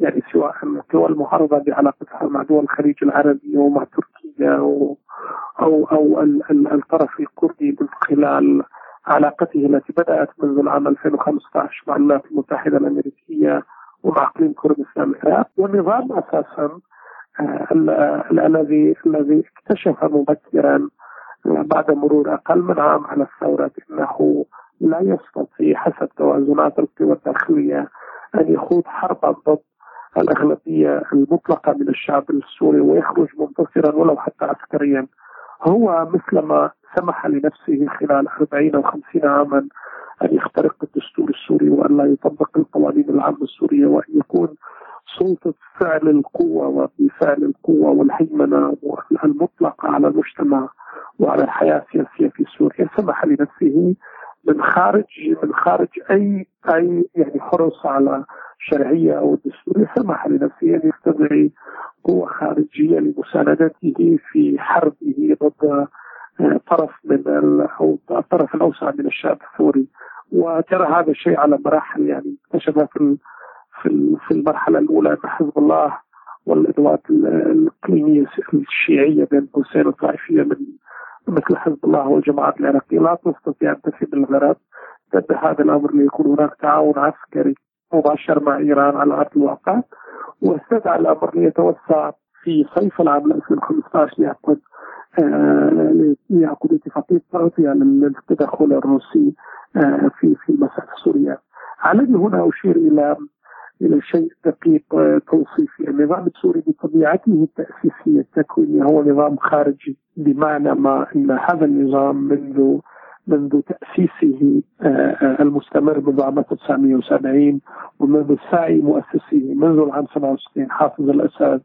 S11: يعني سواء القوى المعارضة بعلاقتها مع دول الخليج العربي ومع تركيا أو أو, أو الطرف الكردي من خلال علاقته التي بدأت منذ العام 2015 مع الولايات المتحدة الأمريكية ومع إقليم كردستان العراق والنظام أساسا آه، الذي الذي اكتشف مبكرا بعد مرور أقل من عام على الثورة أنه لا يستطيع حسب توازنات القوى الداخلية أن يخوض حربا ضد الأغلبية المطلقة من الشعب السوري ويخرج منتصرا ولو حتى عسكريا. هو مثلما سمح لنفسه خلال 40 أو 50 عاما أن يخترق الدستور السوري وأن لا يطبق القوانين العامة السورية وأن يكون سلطة فعل القوة وبفعل القوة والهيمنة المطلقة على المجتمع وعلى الحياة السياسية في سوريا. سمح لنفسه من خارج من خارج أي أي يعني حرص على الشرعية أو الدستورية سمح لنفسه أن يستدعي قوة خارجية لمساندته في حربه ضد آه، طرف من أو الطرف الأوسع من الشعب السوري وترى هذا الشيء على مراحل يعني اكتشفها في في المرحلة الأولى أن حزب الله والأدوات الإقليمية الشيعية بين قوسين الطائفية من مثل حزب الله والجماعات العراقية لا تستطيع أن تفيد الغرب ضد هذا الأمر ليكون هناك تعاون عسكري مباشر مع إيران على أرض الواقع واستدعى الأمر ليتوسع في صيف العام 2015 ليعقد آه ليعقد اتفاقية تغطية للتدخل الروسي آه في في المسألة السورية. علي هنا أشير إلى شيء دقيق آه، توصيفي. النظام السوري بطبيعته التأسيسية التكوينية هو نظام خارجي بمعنى ما أن هذا النظام منذ منذ تأسيسه آه، آه، المستمر منذ عام 1970 ومنذ سعي مؤسسه منذ العام 67 حافظ الأسد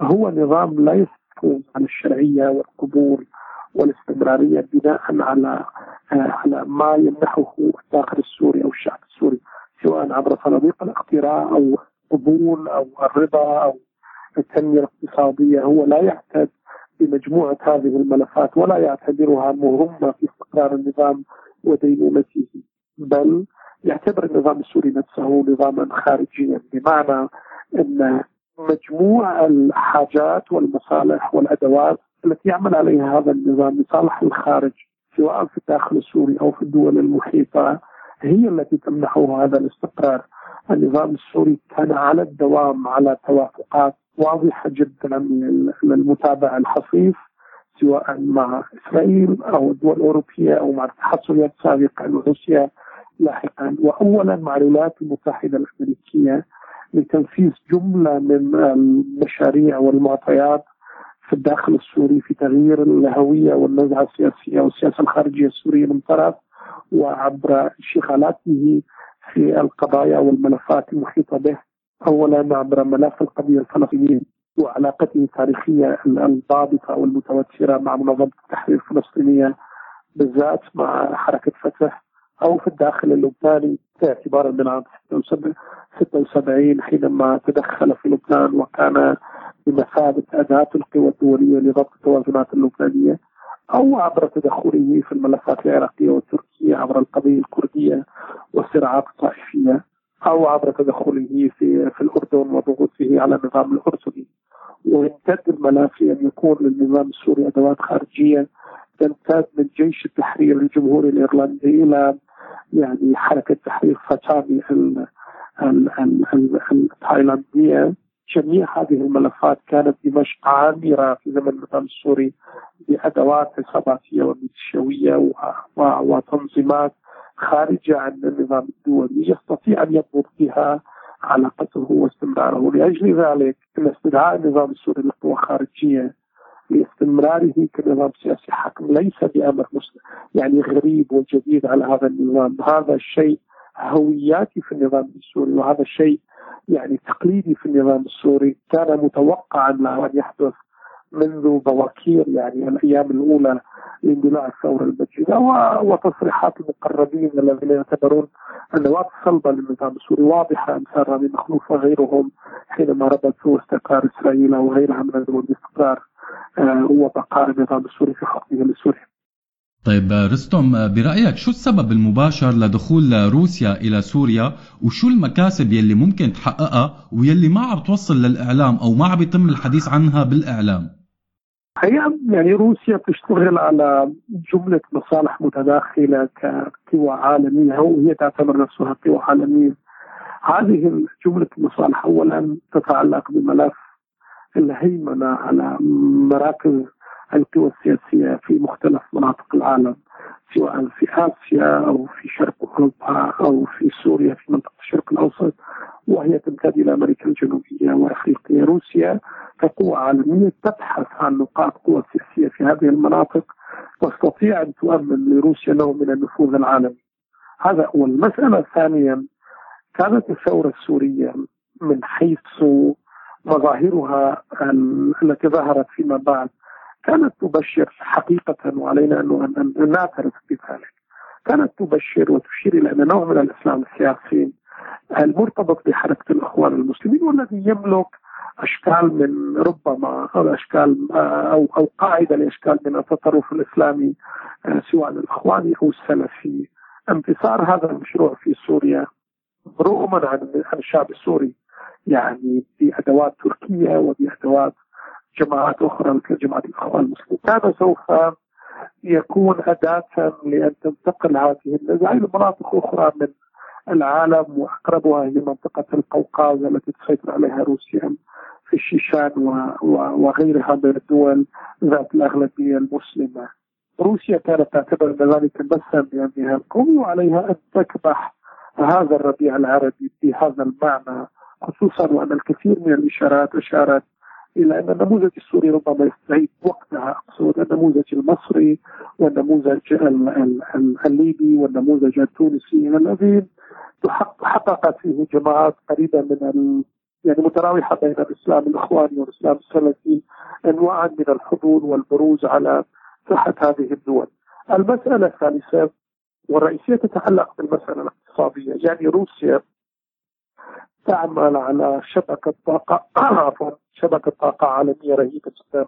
S11: هو نظام لا يحافظ على الشرعية والقبول والاستمرارية بناء على على ما يمنحه الداخل السوري أو الشعب السوري. سواء عبر صناديق الاقتراع أو قبول أو الرضا أو التنمية الاقتصادية هو لا يعتد بمجموعة هذه الملفات ولا يعتبرها مهمة في استقرار النظام ودينونته بل يعتبر النظام السوري نفسه نظاما خارجيا بمعنى أن مجموع الحاجات والمصالح والأدوات التي يعمل عليها هذا النظام لصالح الخارج سواء في الداخل السوري أو في الدول المحيطة هي التي تمنحه هذا الاستقرار. النظام السوري كان على الدوام على توافقات واضحة جدا للمتابعة الحصيف سواء مع إسرائيل أو الدول الأوروبية أو مع السوفيتي سابقا وروسيا لاحقا. وأولا مع الولايات المتحدة الأمريكية لتنفيذ جملة من المشاريع والمعطيات في الداخل السوري في تغيير الهوية والنزعة السياسية والسياسة الخارجية السورية من طرف وعبر انشغالاته في القضايا والملفات المحيطة به. أولا عبر ملف القضية الفلسطينية وعلاقته التاريخية الضابطة والمتوترة مع منظمة التحرير الفلسطينية بالذات مع حركة فتح أو في الداخل اللبناني باعتبارا من عام 76 حينما تدخل في لبنان وكان بمثابة أداة القوى الدولية لضبط التوازنات اللبنانية. أو عبر تدخله في الملفات العراقية والتركية عبر القضية الكردية والصراعات الطائفية أو عبر تدخله في في الأردن وضغوطه على النظام الأردني. ويمتد الملف لأن يكون للنظام السوري أدوات خارجية تمتد من جيش التحرير الجمهوري الإيرلندي إلى يعني حركة تحرير فاتامي التايلاندية. جميع هذه الملفات كانت دمشق عامرة في زمن النظام السوري بأدوات عصاباتية وميليشيوية وتنظيمات خارجة عن النظام الدولي يستطيع أن يضبط بها علاقته واستمراره. لأجل ذلك أن استدعاء النظام السوري لقوة خارجية لاستمراره كنظام سياسي حاكم ليس بأمر مسلم يعني غريب وجديد على هذا النظام. هذا الشيء هوياتي في النظام السوري وهذا الشيء يعني تقليدي في النظام السوري كان متوقعا له أن يحدث منذ بواكير يعني الأيام الأولى لاندلاع الثورة المجيدة وتصريحات المقربين الذين يعتبرون النواة الصلبة للنظام السوري واضحة أمثال رامي مخلوف وغيرهم حينما ربطوا استقرار إسرائيل وغيرها من الاستقرار آه، وبقاء النظام السوري في خطه لسوريا.
S3: طيب رستم برأيك شو السبب المباشر لدخول روسيا إلى سوريا؟ وشو المكاسب يلي ممكن تحققها؟ ويلي ما عم توصل للإعلام أو ما عم يتم الحديث عنها بالإعلام؟
S11: هي يعني روسيا تشتغل على جملة مصالح متداخلة كقوى عالمية وهي تعتبر نفسها قوى عالمية. هذه جملة المصالح أولا تتعلق بملف الهيمنة على مراكز القوى السياسية في مختلف مناطق العالم سواء في آسيا أو في شرق أوروبا أو في سوريا في منطقة الشرق الأوسط وهي تمتد إلى أمريكا الجنوبية وأفريقيا. روسيا كقوة عالمية تبحث عن نقاط قوة سياسية في هذه المناطق تستطيع أن تؤمن لروسيا نوع من النفوذ العالمي. هذا أول المسألة. الثانية كانت الثورة السورية من حيث مظاهرها التي ظهرت فيما بعد كانت تبشر حقيقة وعلينا أن نعترف بذلك. كانت تبشر وتشير إلى أن نوع من الإسلام السياسي المرتبط بحركة الإخوان المسلمين والذي يملك أشكال من ربما أو أشكال أو أو قاعدة لأشكال من التطرف الإسلامي سواء الإخواني أو السلفي. انتصار هذا المشروع في سوريا رغما عن الشعب السوري يعني بأدوات تركية وبأدوات جماعات أخرى مثل جماعة الإخوان المسلمين. كان سوف يكون أداة لأن تنتقل هذه النزاع إلى مناطق أخرى من العالم وأقربها هي منطقة القوقاز التي تسيطر عليها روسيا في الشيشان وغيرها من الدول ذات الأغلبية المسلمة. روسيا كانت تعتبر ذلك مسا بأمنها القومي وعليها أن تكبح هذا الربيع العربي بهذا المعنى خصوصا وأن الكثير من الإشارات أشارت إلى أن النموذج السوري ربما يستعيد وقتها أقصد النموذج المصري والنموذج الليبي والنموذج التونسي الذي حققت فيه جماعات قريبة من يعني متراوحة بين الإسلام الإخواني والإسلام السلفي انواعا من الحضور والبروز على ساحة هذه الدول. المسألة الثالثة والرئيسية تتعلق بالمسألة الاقتصادية، يعني روسيا تعمل على شبكة طاقة *clears throat* عفوا شبكة طاقة عالمية رهيبة جدا.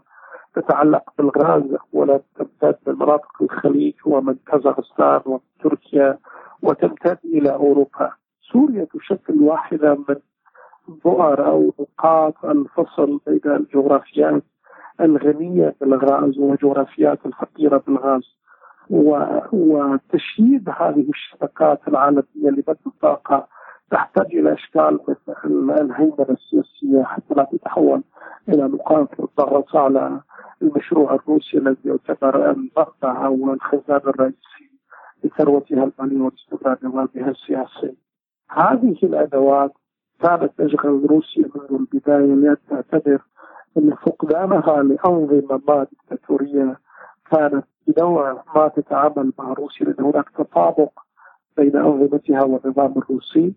S11: تتعلق بالغاز أولا تمتد من مناطق الخليج ومن كازاخستان وتركيا وتمتد إلى أوروبا. سوريا تشكل واحدة من بؤر أو نقاط الفصل بين الجغرافيات الغنية بالغاز والجغرافيات الفقيرة بالغاز. وتشييد هذه الشبكات العالمية لبث الطاقة تحتاج إلى إشكال الهيمنه السياسيه حتى لا تتحول إلى نقاط الضغط على المشروع الروسي الذي يعتبر المقطع أو الخزان الرئيسي لثروتها الماليه واستقرار نظامها السياسي. هذه الأدوات كانت تشغل روسيا منذ البداية لأن تعتبر أن فقدانها لأنظمة ما دكتاتوريه كانت بنوع ما تتعامل مع روسيا لأن هناك تطابق بين أنظمتها والنظام الروسي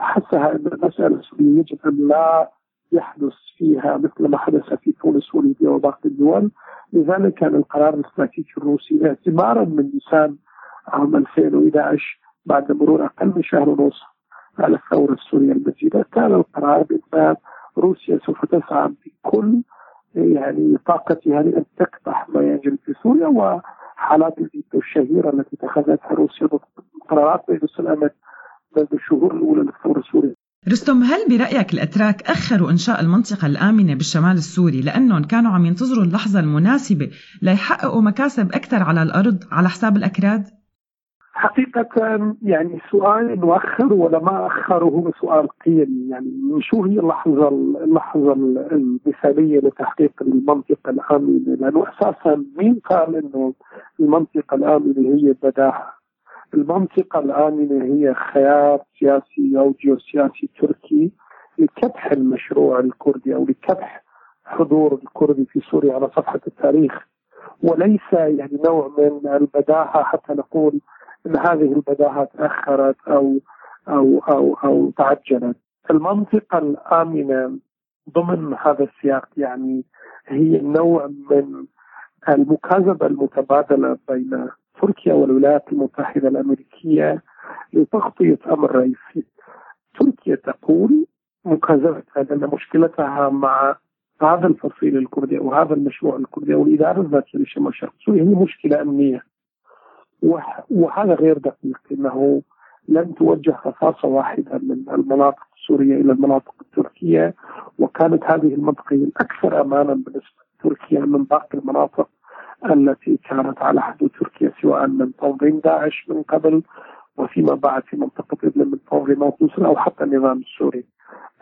S11: حسها ان المسألة السوريه يجب أن لا يحدث فيها مثل ما حدث في تونس وليبيا وباقي الدول. لذلك كان القرار الاستراتيجي الروسي اعتبارا من نيسان عام 2011 بعد مرور أقل من شهر ونصف على الثورة السورية المجيدة كان القرار بأن روسيا سوف تسعى بكل يعني طاقتها لأن تكبح ما يجري في سوريا وحالات الفيتو الشهيرة التي اتخذتها روسيا ضد قرارات مجلس الأمن منذ الشهور الأولى للثورة السورية
S2: رستم هل برأيك الأتراك أخروا إنشاء المنطقة الآمنة بالشمال السوري لأنهم كانوا عم ينتظروا اللحظة المناسبة ليحققوا مكاسب أكثر على الأرض على حساب الأكراد؟
S11: حقيقة يعني سؤال إنه أخروا ولا ما أخروا هو سؤال قيمي يعني شو هي اللحظة اللحظة المثالية لتحقيق المنطقة الآمنة؟ لأنه أساسا مين قال إنه المنطقة الآمنة هي بداهة المنطقة الآمنة هي خيار سياسي أو جيوسياسي تركي لكبح المشروع الكردي أو لكبح حضور الكردي في سوريا على صفحة التاريخ وليس يعني نوع من البداهة حتى نقول إن هذه البداهة تأخرت أو أو أو أو تعجلت. المنطقة الآمنة ضمن هذا السياق يعني هي نوع من المكاذبة المتبادلة بين تركيا والولايات المتحدة الأمريكية لتغطية أمر رئيسي. تركيا تقول مكاذبتها لأن مشكلتها مع هذا الفصيل الكردي أو هذا المشروع الكردي أو الإدارة الذاتية لشمال شرق سوريا هي مشكلة أمنية. وهذا غير دقيق إنه لم توجه رصاصة واحدة من المناطق السورية إلى المناطق التركية وكانت هذه المنطقة هي الأكثر امانا بالنسبة لتركيا من باقي المناطق التي كانت على حدود تركيا سواء من تنظيم داعش من قبل وفيما بعد في منطقة ادلب من تنظيمات نصره أو حتى النظام السوري.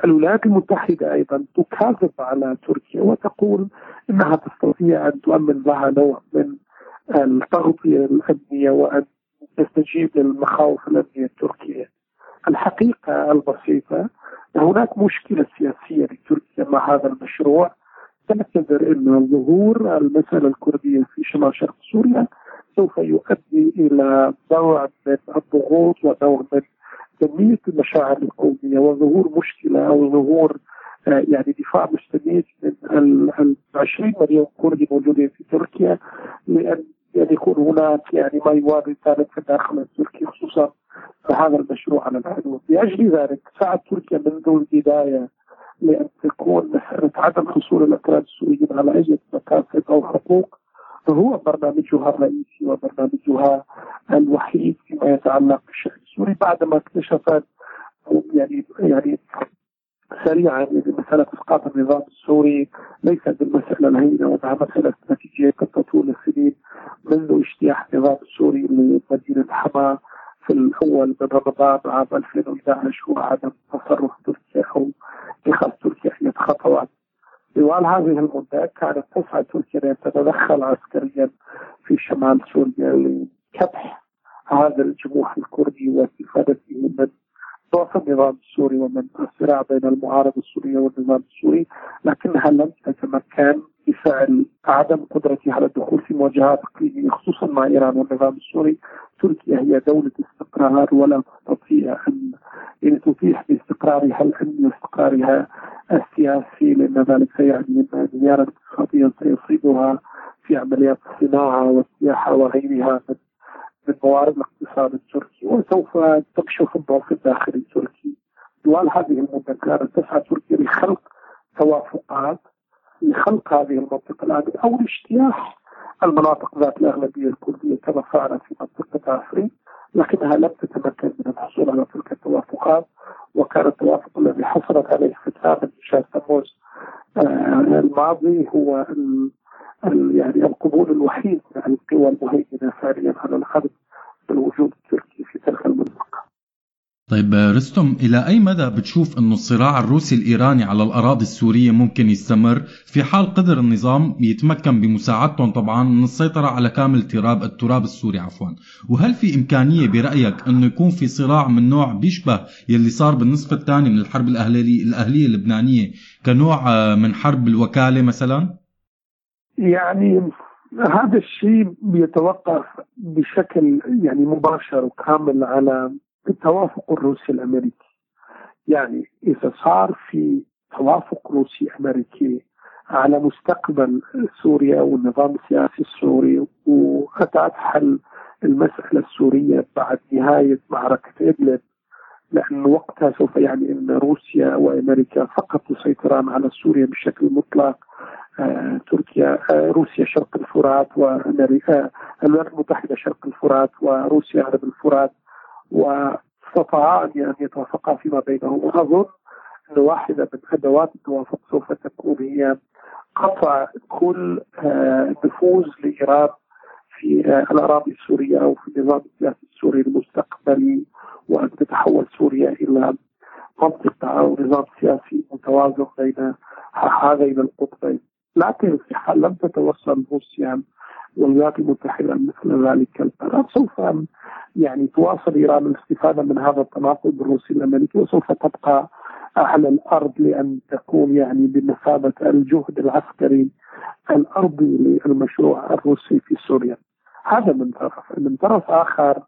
S11: الولايات المتحدة أيضا تكاذب على تركيا وتقول إنها تستطيع أن تؤمن لها نوع من التغطية الأمنية وأن تستجيب للمخاوف الأمنية التركية الحقيقة البسيطة هناك مشكلة سياسية لتركيا مع هذا المشروع تعتذر أن ظهور المسألة الكردية في شمال شرق سوريا سوف يؤدي إلى نوع من الضغوط ونوع من تنمية المشاعر القومية وظهور مشكلة أو ظهور آه، يعني دفاع مستميت من ال 20 مليون كردي موجودين في تركيا لأن يعني يكون هناك يعني ما يوازي ذلك في الداخل التركي خصوصا هذا المشروع على الحدود لأجل ذلك سعت تركيا منذ البداية لأن تكون مساله عدم حصول الاكراد السوريين على اي مكاسب أو حقوق هو برنامجها الرئيسي وبرنامجها الوحيد فيما يتعلق بالشأن السوري بعدما اكتشفت يعني يعني سريعا مسألة إسقاط النظام السوري ليست بالمسألة الهينة وأنها مسألة استراتيجية قد تطول السنين منذ اجتياح النظام السوري لمدينة حما في الأول من رمضان عام 2011 وعدم تصرف تركيا أو اتخاذ تركيا أي خطوات طوال هذه المدة كانت تسعى تركيا تتدخل عسكريا في شمال سوريا لكبح هذا الجموح الكردي واستفادته من ضعف النظام السوري ومن الصراع بين المعارضة السورية والنظام السوري لكنها لم تتمكن بفعل عدم قدرتها على الدخول في مواجهات إقليمية خصوصا مع إيران والنظام السوري، تركيا هي دولة استقرار ولا تستطيع أن يعني تتيح باستقرارها الامني واستقرارها السياسي لأن ذلك سيعني أن انهيارا اقتصاديا سيصيبها في عمليات الصناعة والسياحة وغيرها من من موارد الاقتصاد التركي. وسوف تكشف الضعف الداخلي التركي. طوال هذه المدة كانت تسعى تركيا لخلق توافقات لخلق هذه المنطقة الآن أو لاجتياح المناطق ذات الأغلبية الكردية كما فعلت في منطقة عفرين لكنها لم تتمكن من الحصول على تلك التوافقات وكان التوافق الذي حصلت عليه في من شهر تموز آه، الماضي هو يعني القبول الوحيد من القوى المهيمنة فعليا على الأرض بالوجود التركي في تلك المنطقة.
S3: طيب رستم إلى أي مدى بتشوف أنه الصراع الروسي الإيراني على الأراضي السورية ممكن يستمر في حال قدر النظام يتمكن بمساعدتهم طبعا من السيطرة على كامل تراب التراب السوري عفوا وهل في إمكانية برأيك أنه يكون في صراع من نوع بيشبه يلي صار بالنصف الثاني من الحرب الأهلية, الأهلية اللبنانية كنوع من حرب الوكالة مثلا؟
S11: يعني هذا الشيء بيتوقف بشكل يعني مباشر وكامل على التوافق الروسي الأمريكي. يعني إذا صار في توافق روسي أمريكي على مستقبل سوريا والنظام السياسي السوري وأتت حل المسألة السورية بعد نهاية معركة إدلب لأن وقتها سوف يعني أن روسيا وأمريكا فقط يسيطران على سوريا بشكل مطلق آه، تركيا آه، روسيا شرق الفرات وأمريكا الولايات المتحدة شرق الفرات وروسيا غرب الفرات. واستطاعا أن يعني يتوافقا فيما بينهم وأظن أن واحدة من أدوات التوافق سوف تكون هي قطع كل آه، نفوذ لإيران في آه، الأراضي السورية أو في النظام السياسي السوري المستقبلي وأن تتحول سوريا إلى منطقة أو نظام سياسي متوازن بين هذين القطبين. لكن في حال لم تتوصل روسيا والولايات المتحدة مثل ذلك القرار سوف يعني تواصل إيران الاستفادة من هذا التناقض الروسي الأمريكي وسوف تبقى على الأرض لأن تكون يعني بمثابة الجهد العسكري الأرضي للمشروع الروسي في سوريا. هذا من طرف. من طرف آخر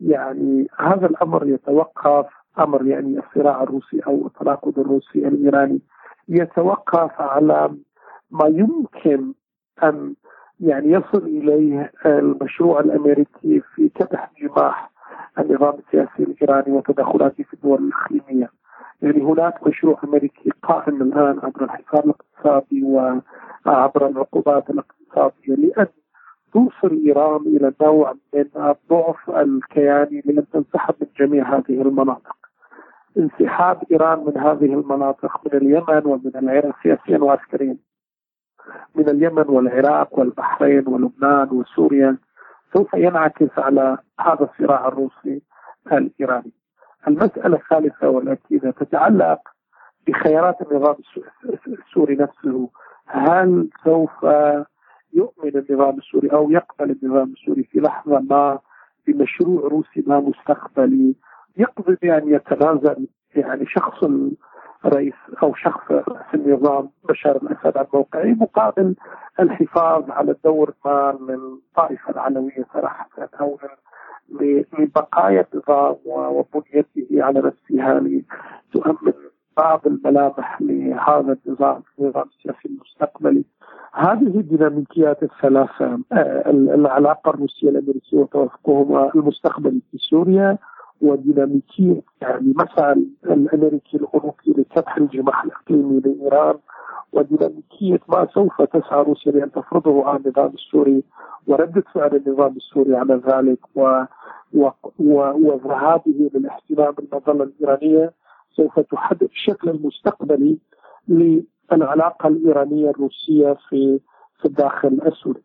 S11: يعني هذا الأمر يتوقف أمر يعني الصراع الروسي أو التناقض الروسي الإيراني يتوقف على ما يمكن أن يعني يصل إليه المشروع الأمريكي في كبح جماح النظام السياسي الإيراني وتدخلاته في الدول الإقليمية. يعني هناك مشروع أمريكي قائم الآن عبر الحصار الاقتصادي وعبر العقوبات الاقتصادية لأن توصل إيران إلى نوع من الضعف الكياني لأن تنسحب من جميع هذه المناطق. انسحاب إيران من هذه المناطق من اليمن ومن العراق سياسيا وعسكريا. من اليمن والعراق والبحرين ولبنان وسوريا سوف ينعكس على هذا الصراع الروسي الإيراني. المسألة الثالثة والتي تتعلق بخيارات النظام السوري نفسه هل سوف يؤمن النظام السوري أو يقبل النظام السوري في لحظة ما بمشروع روسي ما مستقبلي؟ يقضي بأن يتنازل يعني شخص الرئيس أو شخص رئيس النظام بشار الاسد عن موقعه مقابل الحفاظ على الدور ما للطائفه العلويه صراحة أو لبقايا النظام وبنيته على نفسها لتؤمن بعض الملامح لهذا النظام النظام السياسي المستقبلي هذه الديناميكيات الثلاثة آه، العلاقة الروسية الأمريكية وتوافقهما المستقبلي في سوريا وديناميكية يعني مسعى الأمريكي الأوروبي لفتح الجماح الإقليمي لإيران وديناميكية ما سوف تسعى روسيا لأن تفرضه على النظام السوري وردة فعل النظام السوري على ذلك و وذهابه للاحتلال بالمظلة الإيرانية. سوف تحدد الشكل المستقبلي للعلاقة الإيرانية الروسية في في الداخل السوري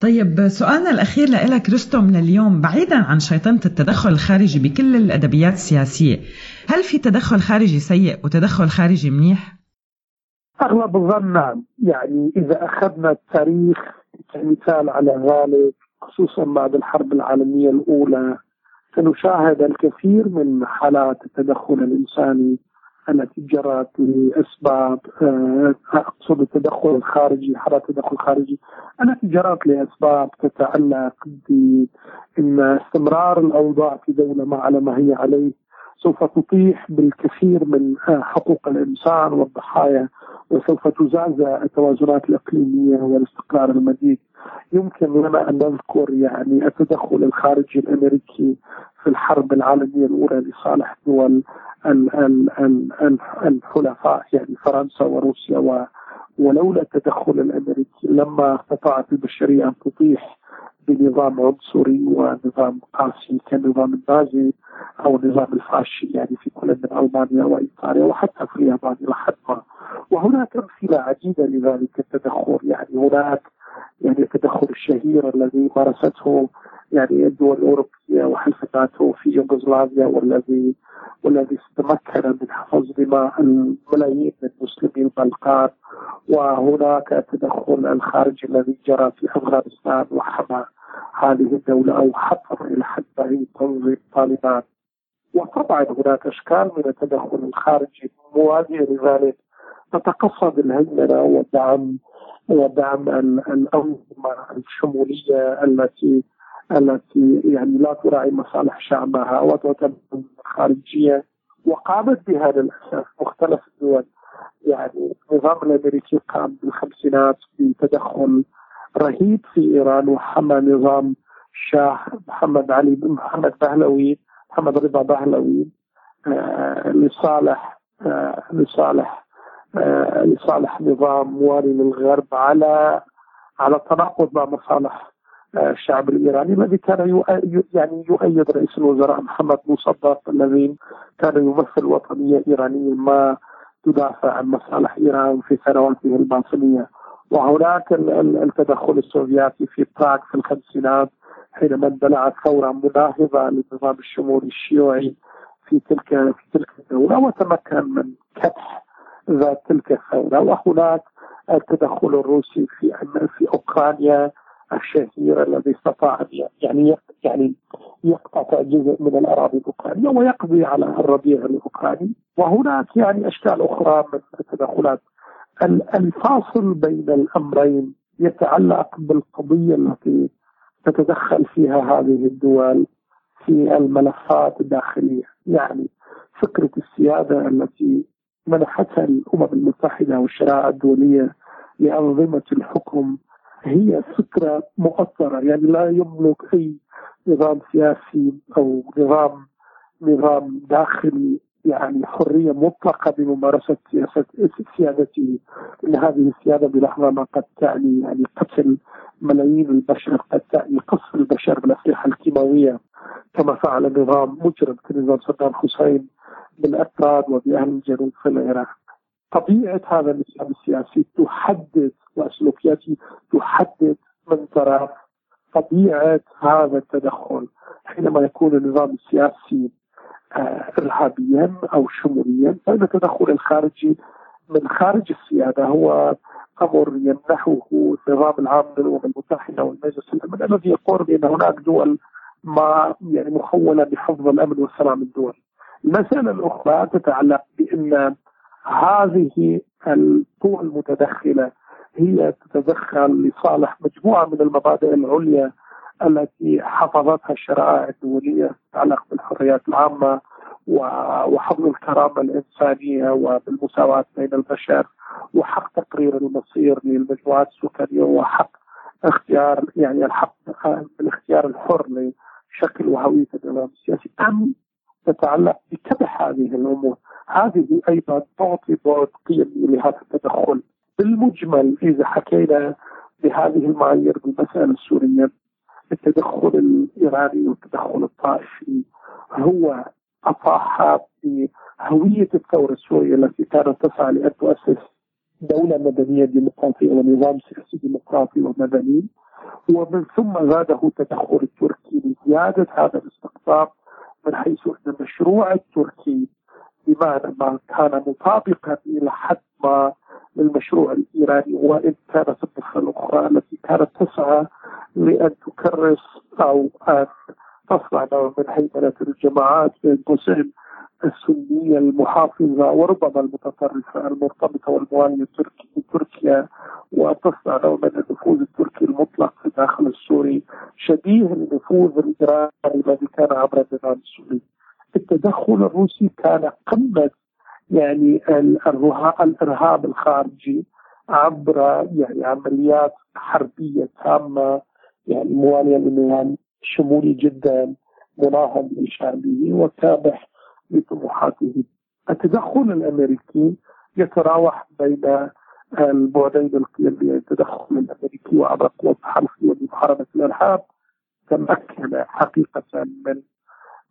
S2: طيب سؤالنا الأخير لك رستم لليوم بعيدا عن شيطنة التدخل الخارجي بكل الأدبيات السياسية هل في تدخل خارجي سيء وتدخل خارجي منيح؟
S11: أغلب الظن نعم يعني إذا أخذنا التاريخ كمثال على ذلك خصوصا بعد الحرب العالمية الأولى سنشاهد الكثير من حالات التدخل الإنساني التي جرت لأسباب آه، أقصد التدخل الخارجي حالات التدخل الخارجي التي جرت لأسباب تتعلق بإن استمرار الأوضاع في دولة ما على ما هي عليه سوف تطيح بالكثير من حقوق الإنسان والضحايا وسوف تزعزع التوازنات الإقليمية والاستقرار المديد. يمكن لنا أن نذكر يعني التدخل الخارجي الأمريكي في الحرب العالمية الأولى لصالح دول الحلفاء يعني فرنسا وروسيا ولولا التدخل الأمريكي لما استطاعت البشرية أن تطيح بنظام عنصري ونظام قاسي كالنظام النازي أو النظام الفاشي يعني في كل من ألمانيا وإيطاليا وحتى في اليابان إلى حد ما. وهناك أمثلة عديده لذلك التدخل. يعني هناك يعني التدخل الشهير الذي مارسته يعني الدول الأوروبية وحلف ناتو في يوغوسلافيا والذي والذي تمكن من حفظ دماء الملايين من مسلمي البلقان وهناك التدخل الخارجي الذي جرى في أفغانستان وحمى هذه الدولة أو حطم إلى حد بعيد تنظيم طالبان وطبعا هناك أشكال من التدخل الخارجي موازيه لذلك. تتقصد الهيمنة والدعم ودعم الأنظمة الشمولية التي التي يعني لا تراعي مصالح شعبها وتعتبر خارجية وقامت بها للأسف مختلف الدول. يعني النظام الأمريكي قام بالخمسينات بتدخل رهيب في إيران وحمى نظام الشاه محمد علي محمد بهلوي محمد رضا بهلوي آه لصالح آه لصالح آه لصالح نظام موالي للغرب على على التناقض مع مصالح الشعب الإيراني الذي كان يعني يؤيد رئيس الوزراء محمد مصدق الذي كان يمثل وطنية إيرانية ما تدافع عن مصالح إيران في ثروته الباطنيه وهناك ال- ال- التدخل السوفياتي في براغ في الخمسينات حينما اندلعت ثورة مناهضه للنظام الشمولي الشيوعي في تلك في تلك الدولة وتمكن من كبح ذات تلك الثورة. وهناك التدخل الروسي في في أوكرانيا الشهير الذي استطاع يعني يعني يقطع جزء من الأراضي الاوكرانيه ويقضي على الربيع الاوكراني وهناك يعني أشكال أخرى من التدخلات. ال- الفاصل بين الأمرين يتعلق بالقضية التي تتدخل فيها هذه الدول في الملفات الداخلية. يعني فكرة السيادة التي منحتها الأمم المتحدة والشرائع الدولية لأنظمة الحكم هي فكرة مؤثرة يعني لا يملك أي نظام سياسي أو نظام نظام داخلي يعني حرية مطلقة بممارسة سياسه سيادته ان هذه السيادة بلحظة ما قد تعني يعني قتل ملايين البشر قد تعني قصف البشر بالأسلحة الكيماوية كما فعل نظام مجرم كنظام صدام حسين بالاكراد وبأهل الجنوب في العراق. طبيعة هذا النظام السياسي تحدد وسلوكياته تحدد من طرف طبيعة هذا التدخل حينما يكون النظام السياسي آه، ارهابيا أو شموليا فإن التدخل الخارجي من خارج السيادة هو أمر يمنحه النظام العام للامم المتحده والمجلس الامن الذي يقول بأن هناك دول ما يعني مخولة بحفظ الأمن والسلام الدولي. المسألة الأخرى تتعلق بأن هذه القوى المتدخلة هي تتدخل لصالح مجموعة من المبادئ العليا التي حفظتها الشرائع الدولية تتعلق بالحريات العامة وحفظ الكرامة الإنسانية وبالمساواة بين البشر وحق تقرير المصير للمجموعات السكانية وحق اختيار يعني الحق بالاختيار الحر لشكل وهوية النظام السياسي أم تتعلق بكبح هذه الأمور. هذه أيضا تعطي بعد قيمي لهذا التدخل. بالمجمل إذا حكينا بهذه المعايير بالمسألة السورية التدخل الإيراني والتدخل الطائفي هو أطاح بهويه الثورة السورية التي كانت تسعى لأن تؤسس دولة مدنية ديمقراطية ونظام سياسي ديمقراطي ومدني. ومن ثم زاده التدخل التركي لزيادة هذا الاستقطاب من حيث إن المشروع التركي بمعنى ما كان مطابقا إلى حد ما للمشروع الإيراني وان كانت الضفه الأخرى التي كانت تسعى لأن تكرس أو أن تصنع نوع من هيمنة الجماعات بين قوسين السنية المحافظة وربما المتطرفة المرتبطة والمواليه تركي تركيا وتصنع نوع من النفوذ التركي المطلق في الداخل السوري شبيه للنفوذ الإيراني الذي كان عبر النظام السوري. التدخل الروسي كان قمة يعني الإرهاب الخارجي عبر يعني عمليات حربية تامة يعني موالية لنظام شمولي جدا مناهض لشعبه وكابح لطموحاته. التدخل الأمريكي يتراوح بين البعدين القيمي التدخل الأمريكي وعبر قوى التحالفيه لمحاربه الإرهاب تمكن حقيقة من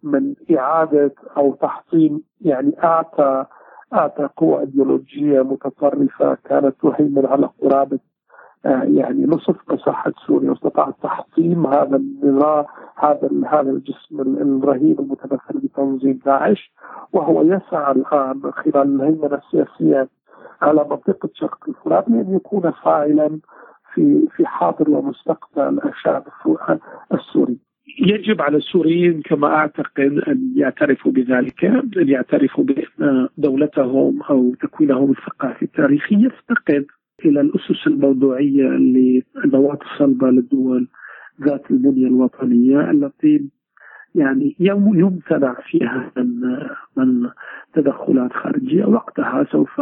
S11: من إعادة أو تحطيم يعني أعطى أعطى قوى إيديولوجية متطرفه كانت تهيمن على قرابة آه، يعني نصف مساحة سوريا واستطاعت تحطيم هذا النظام هذا هذا الجسم ال- الرهيب المتمثل بتنظيم داعش وهو يسعى الآن خلال الهيمنة السياسية على منطقة شرق الفرات لأن يكون فاعلا في في حاضر ومستقبل الشعب السو- السوري. يجب على السوريين كما أعتقد أن يعترفوا بذلك أن يعترفوا بأن دولتهم أو تكوينهم الثقافي التاريخي يفتقد إلى الأسس الموضوعية للنواه الصلبة للدول ذات البنية الوطنية التي يعني يم- يمتنع فيها من من تدخلات خارجية. وقتها سوف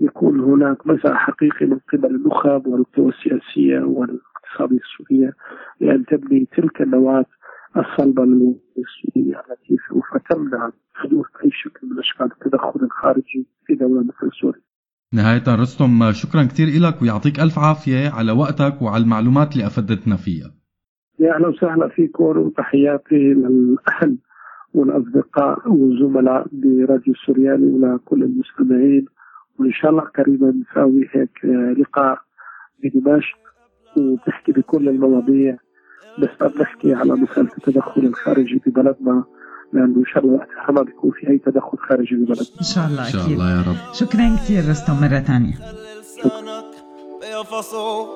S11: يكون هناك مساء حقيقي من قبل النخب والقوى السياسية والاقتصادية السورية لأن تبني تلك النواة الصلبة للسورية التي سوف تمنع حدوث أي شكل من أشكال التدخل الخارجي في دولة مثل سوريا.
S3: نهاية رستم شكرا كثير لك ويعطيك ألف عافية على وقتك وعلى المعلومات اللي أفدتنا فيها.
S11: يا أهلا وسهلا فيكم وتحياتي للأهل والأصدقاء والزملاء براديو السورياني ولكل المستمعين. وإن شاء الله قريبا نساوي هيك لقاء بدمشق وبنحكي بكل المواضيع. بس بدنا على مسألة التدخل الخارجي ببلدنا لأنه إن شاء الله وقتها ما بيكون في أي تدخل خارجي ببلدنا
S2: إن شاء الله
S3: إن شاء
S2: أكيد
S3: الله يا رب.
S2: شكرا كثير رستم تانية
S10: بيفصل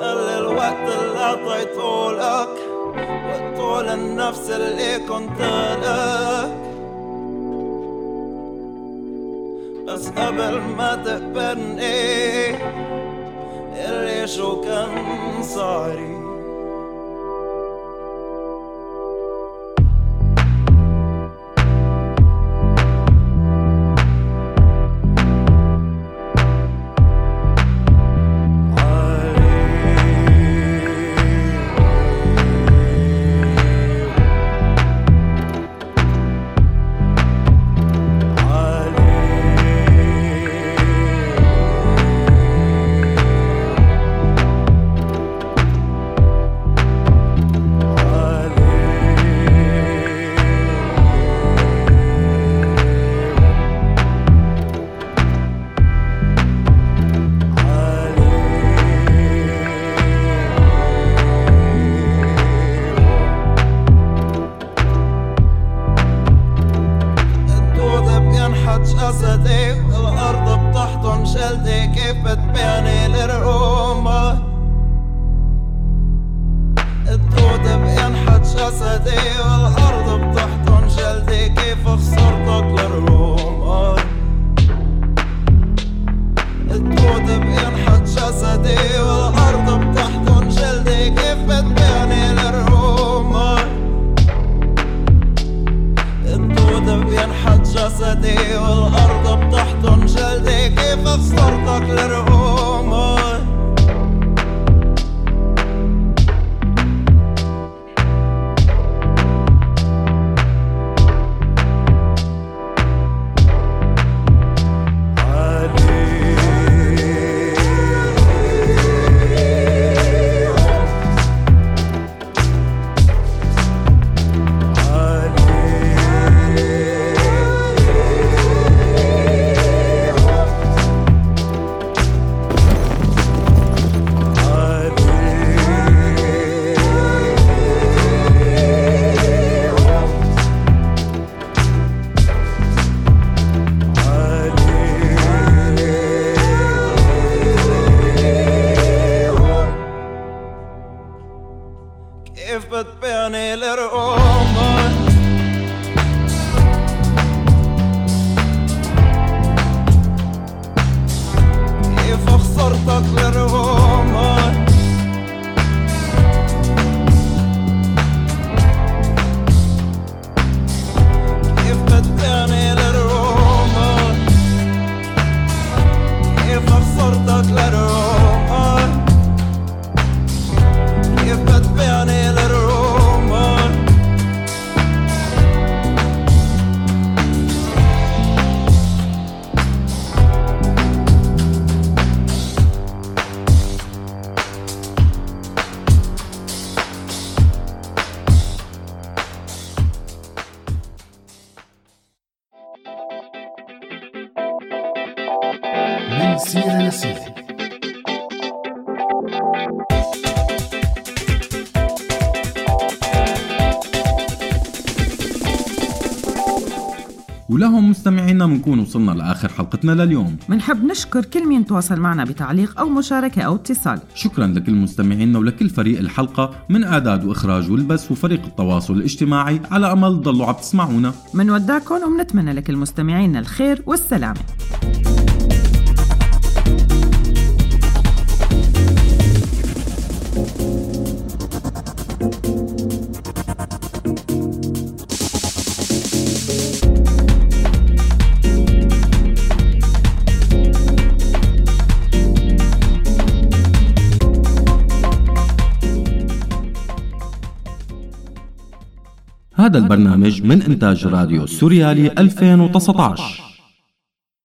S10: خلي الوقت اللي اعطيته لك وطول النفس اللي كنت لك. بس قبل ما تقبلني اللي شو كان صاري
S3: بنكون وصلنا لآخر حلقتنا لليوم.
S2: منحب نشكر كل مين تواصل معنا بتعليق أو مشاركة أو اتصال.
S3: شكرا لكل مستمعينا ولكل فريق الحلقة من إعداد وإخراج والبث وفريق التواصل الاجتماعي. على أمل تضلوا عم تسمعونا.
S2: منودعكم ومنتمنى لكل مستمعينا الخير والسلامة.
S3: هذا البرنامج من إنتاج راديو سوريالي 2019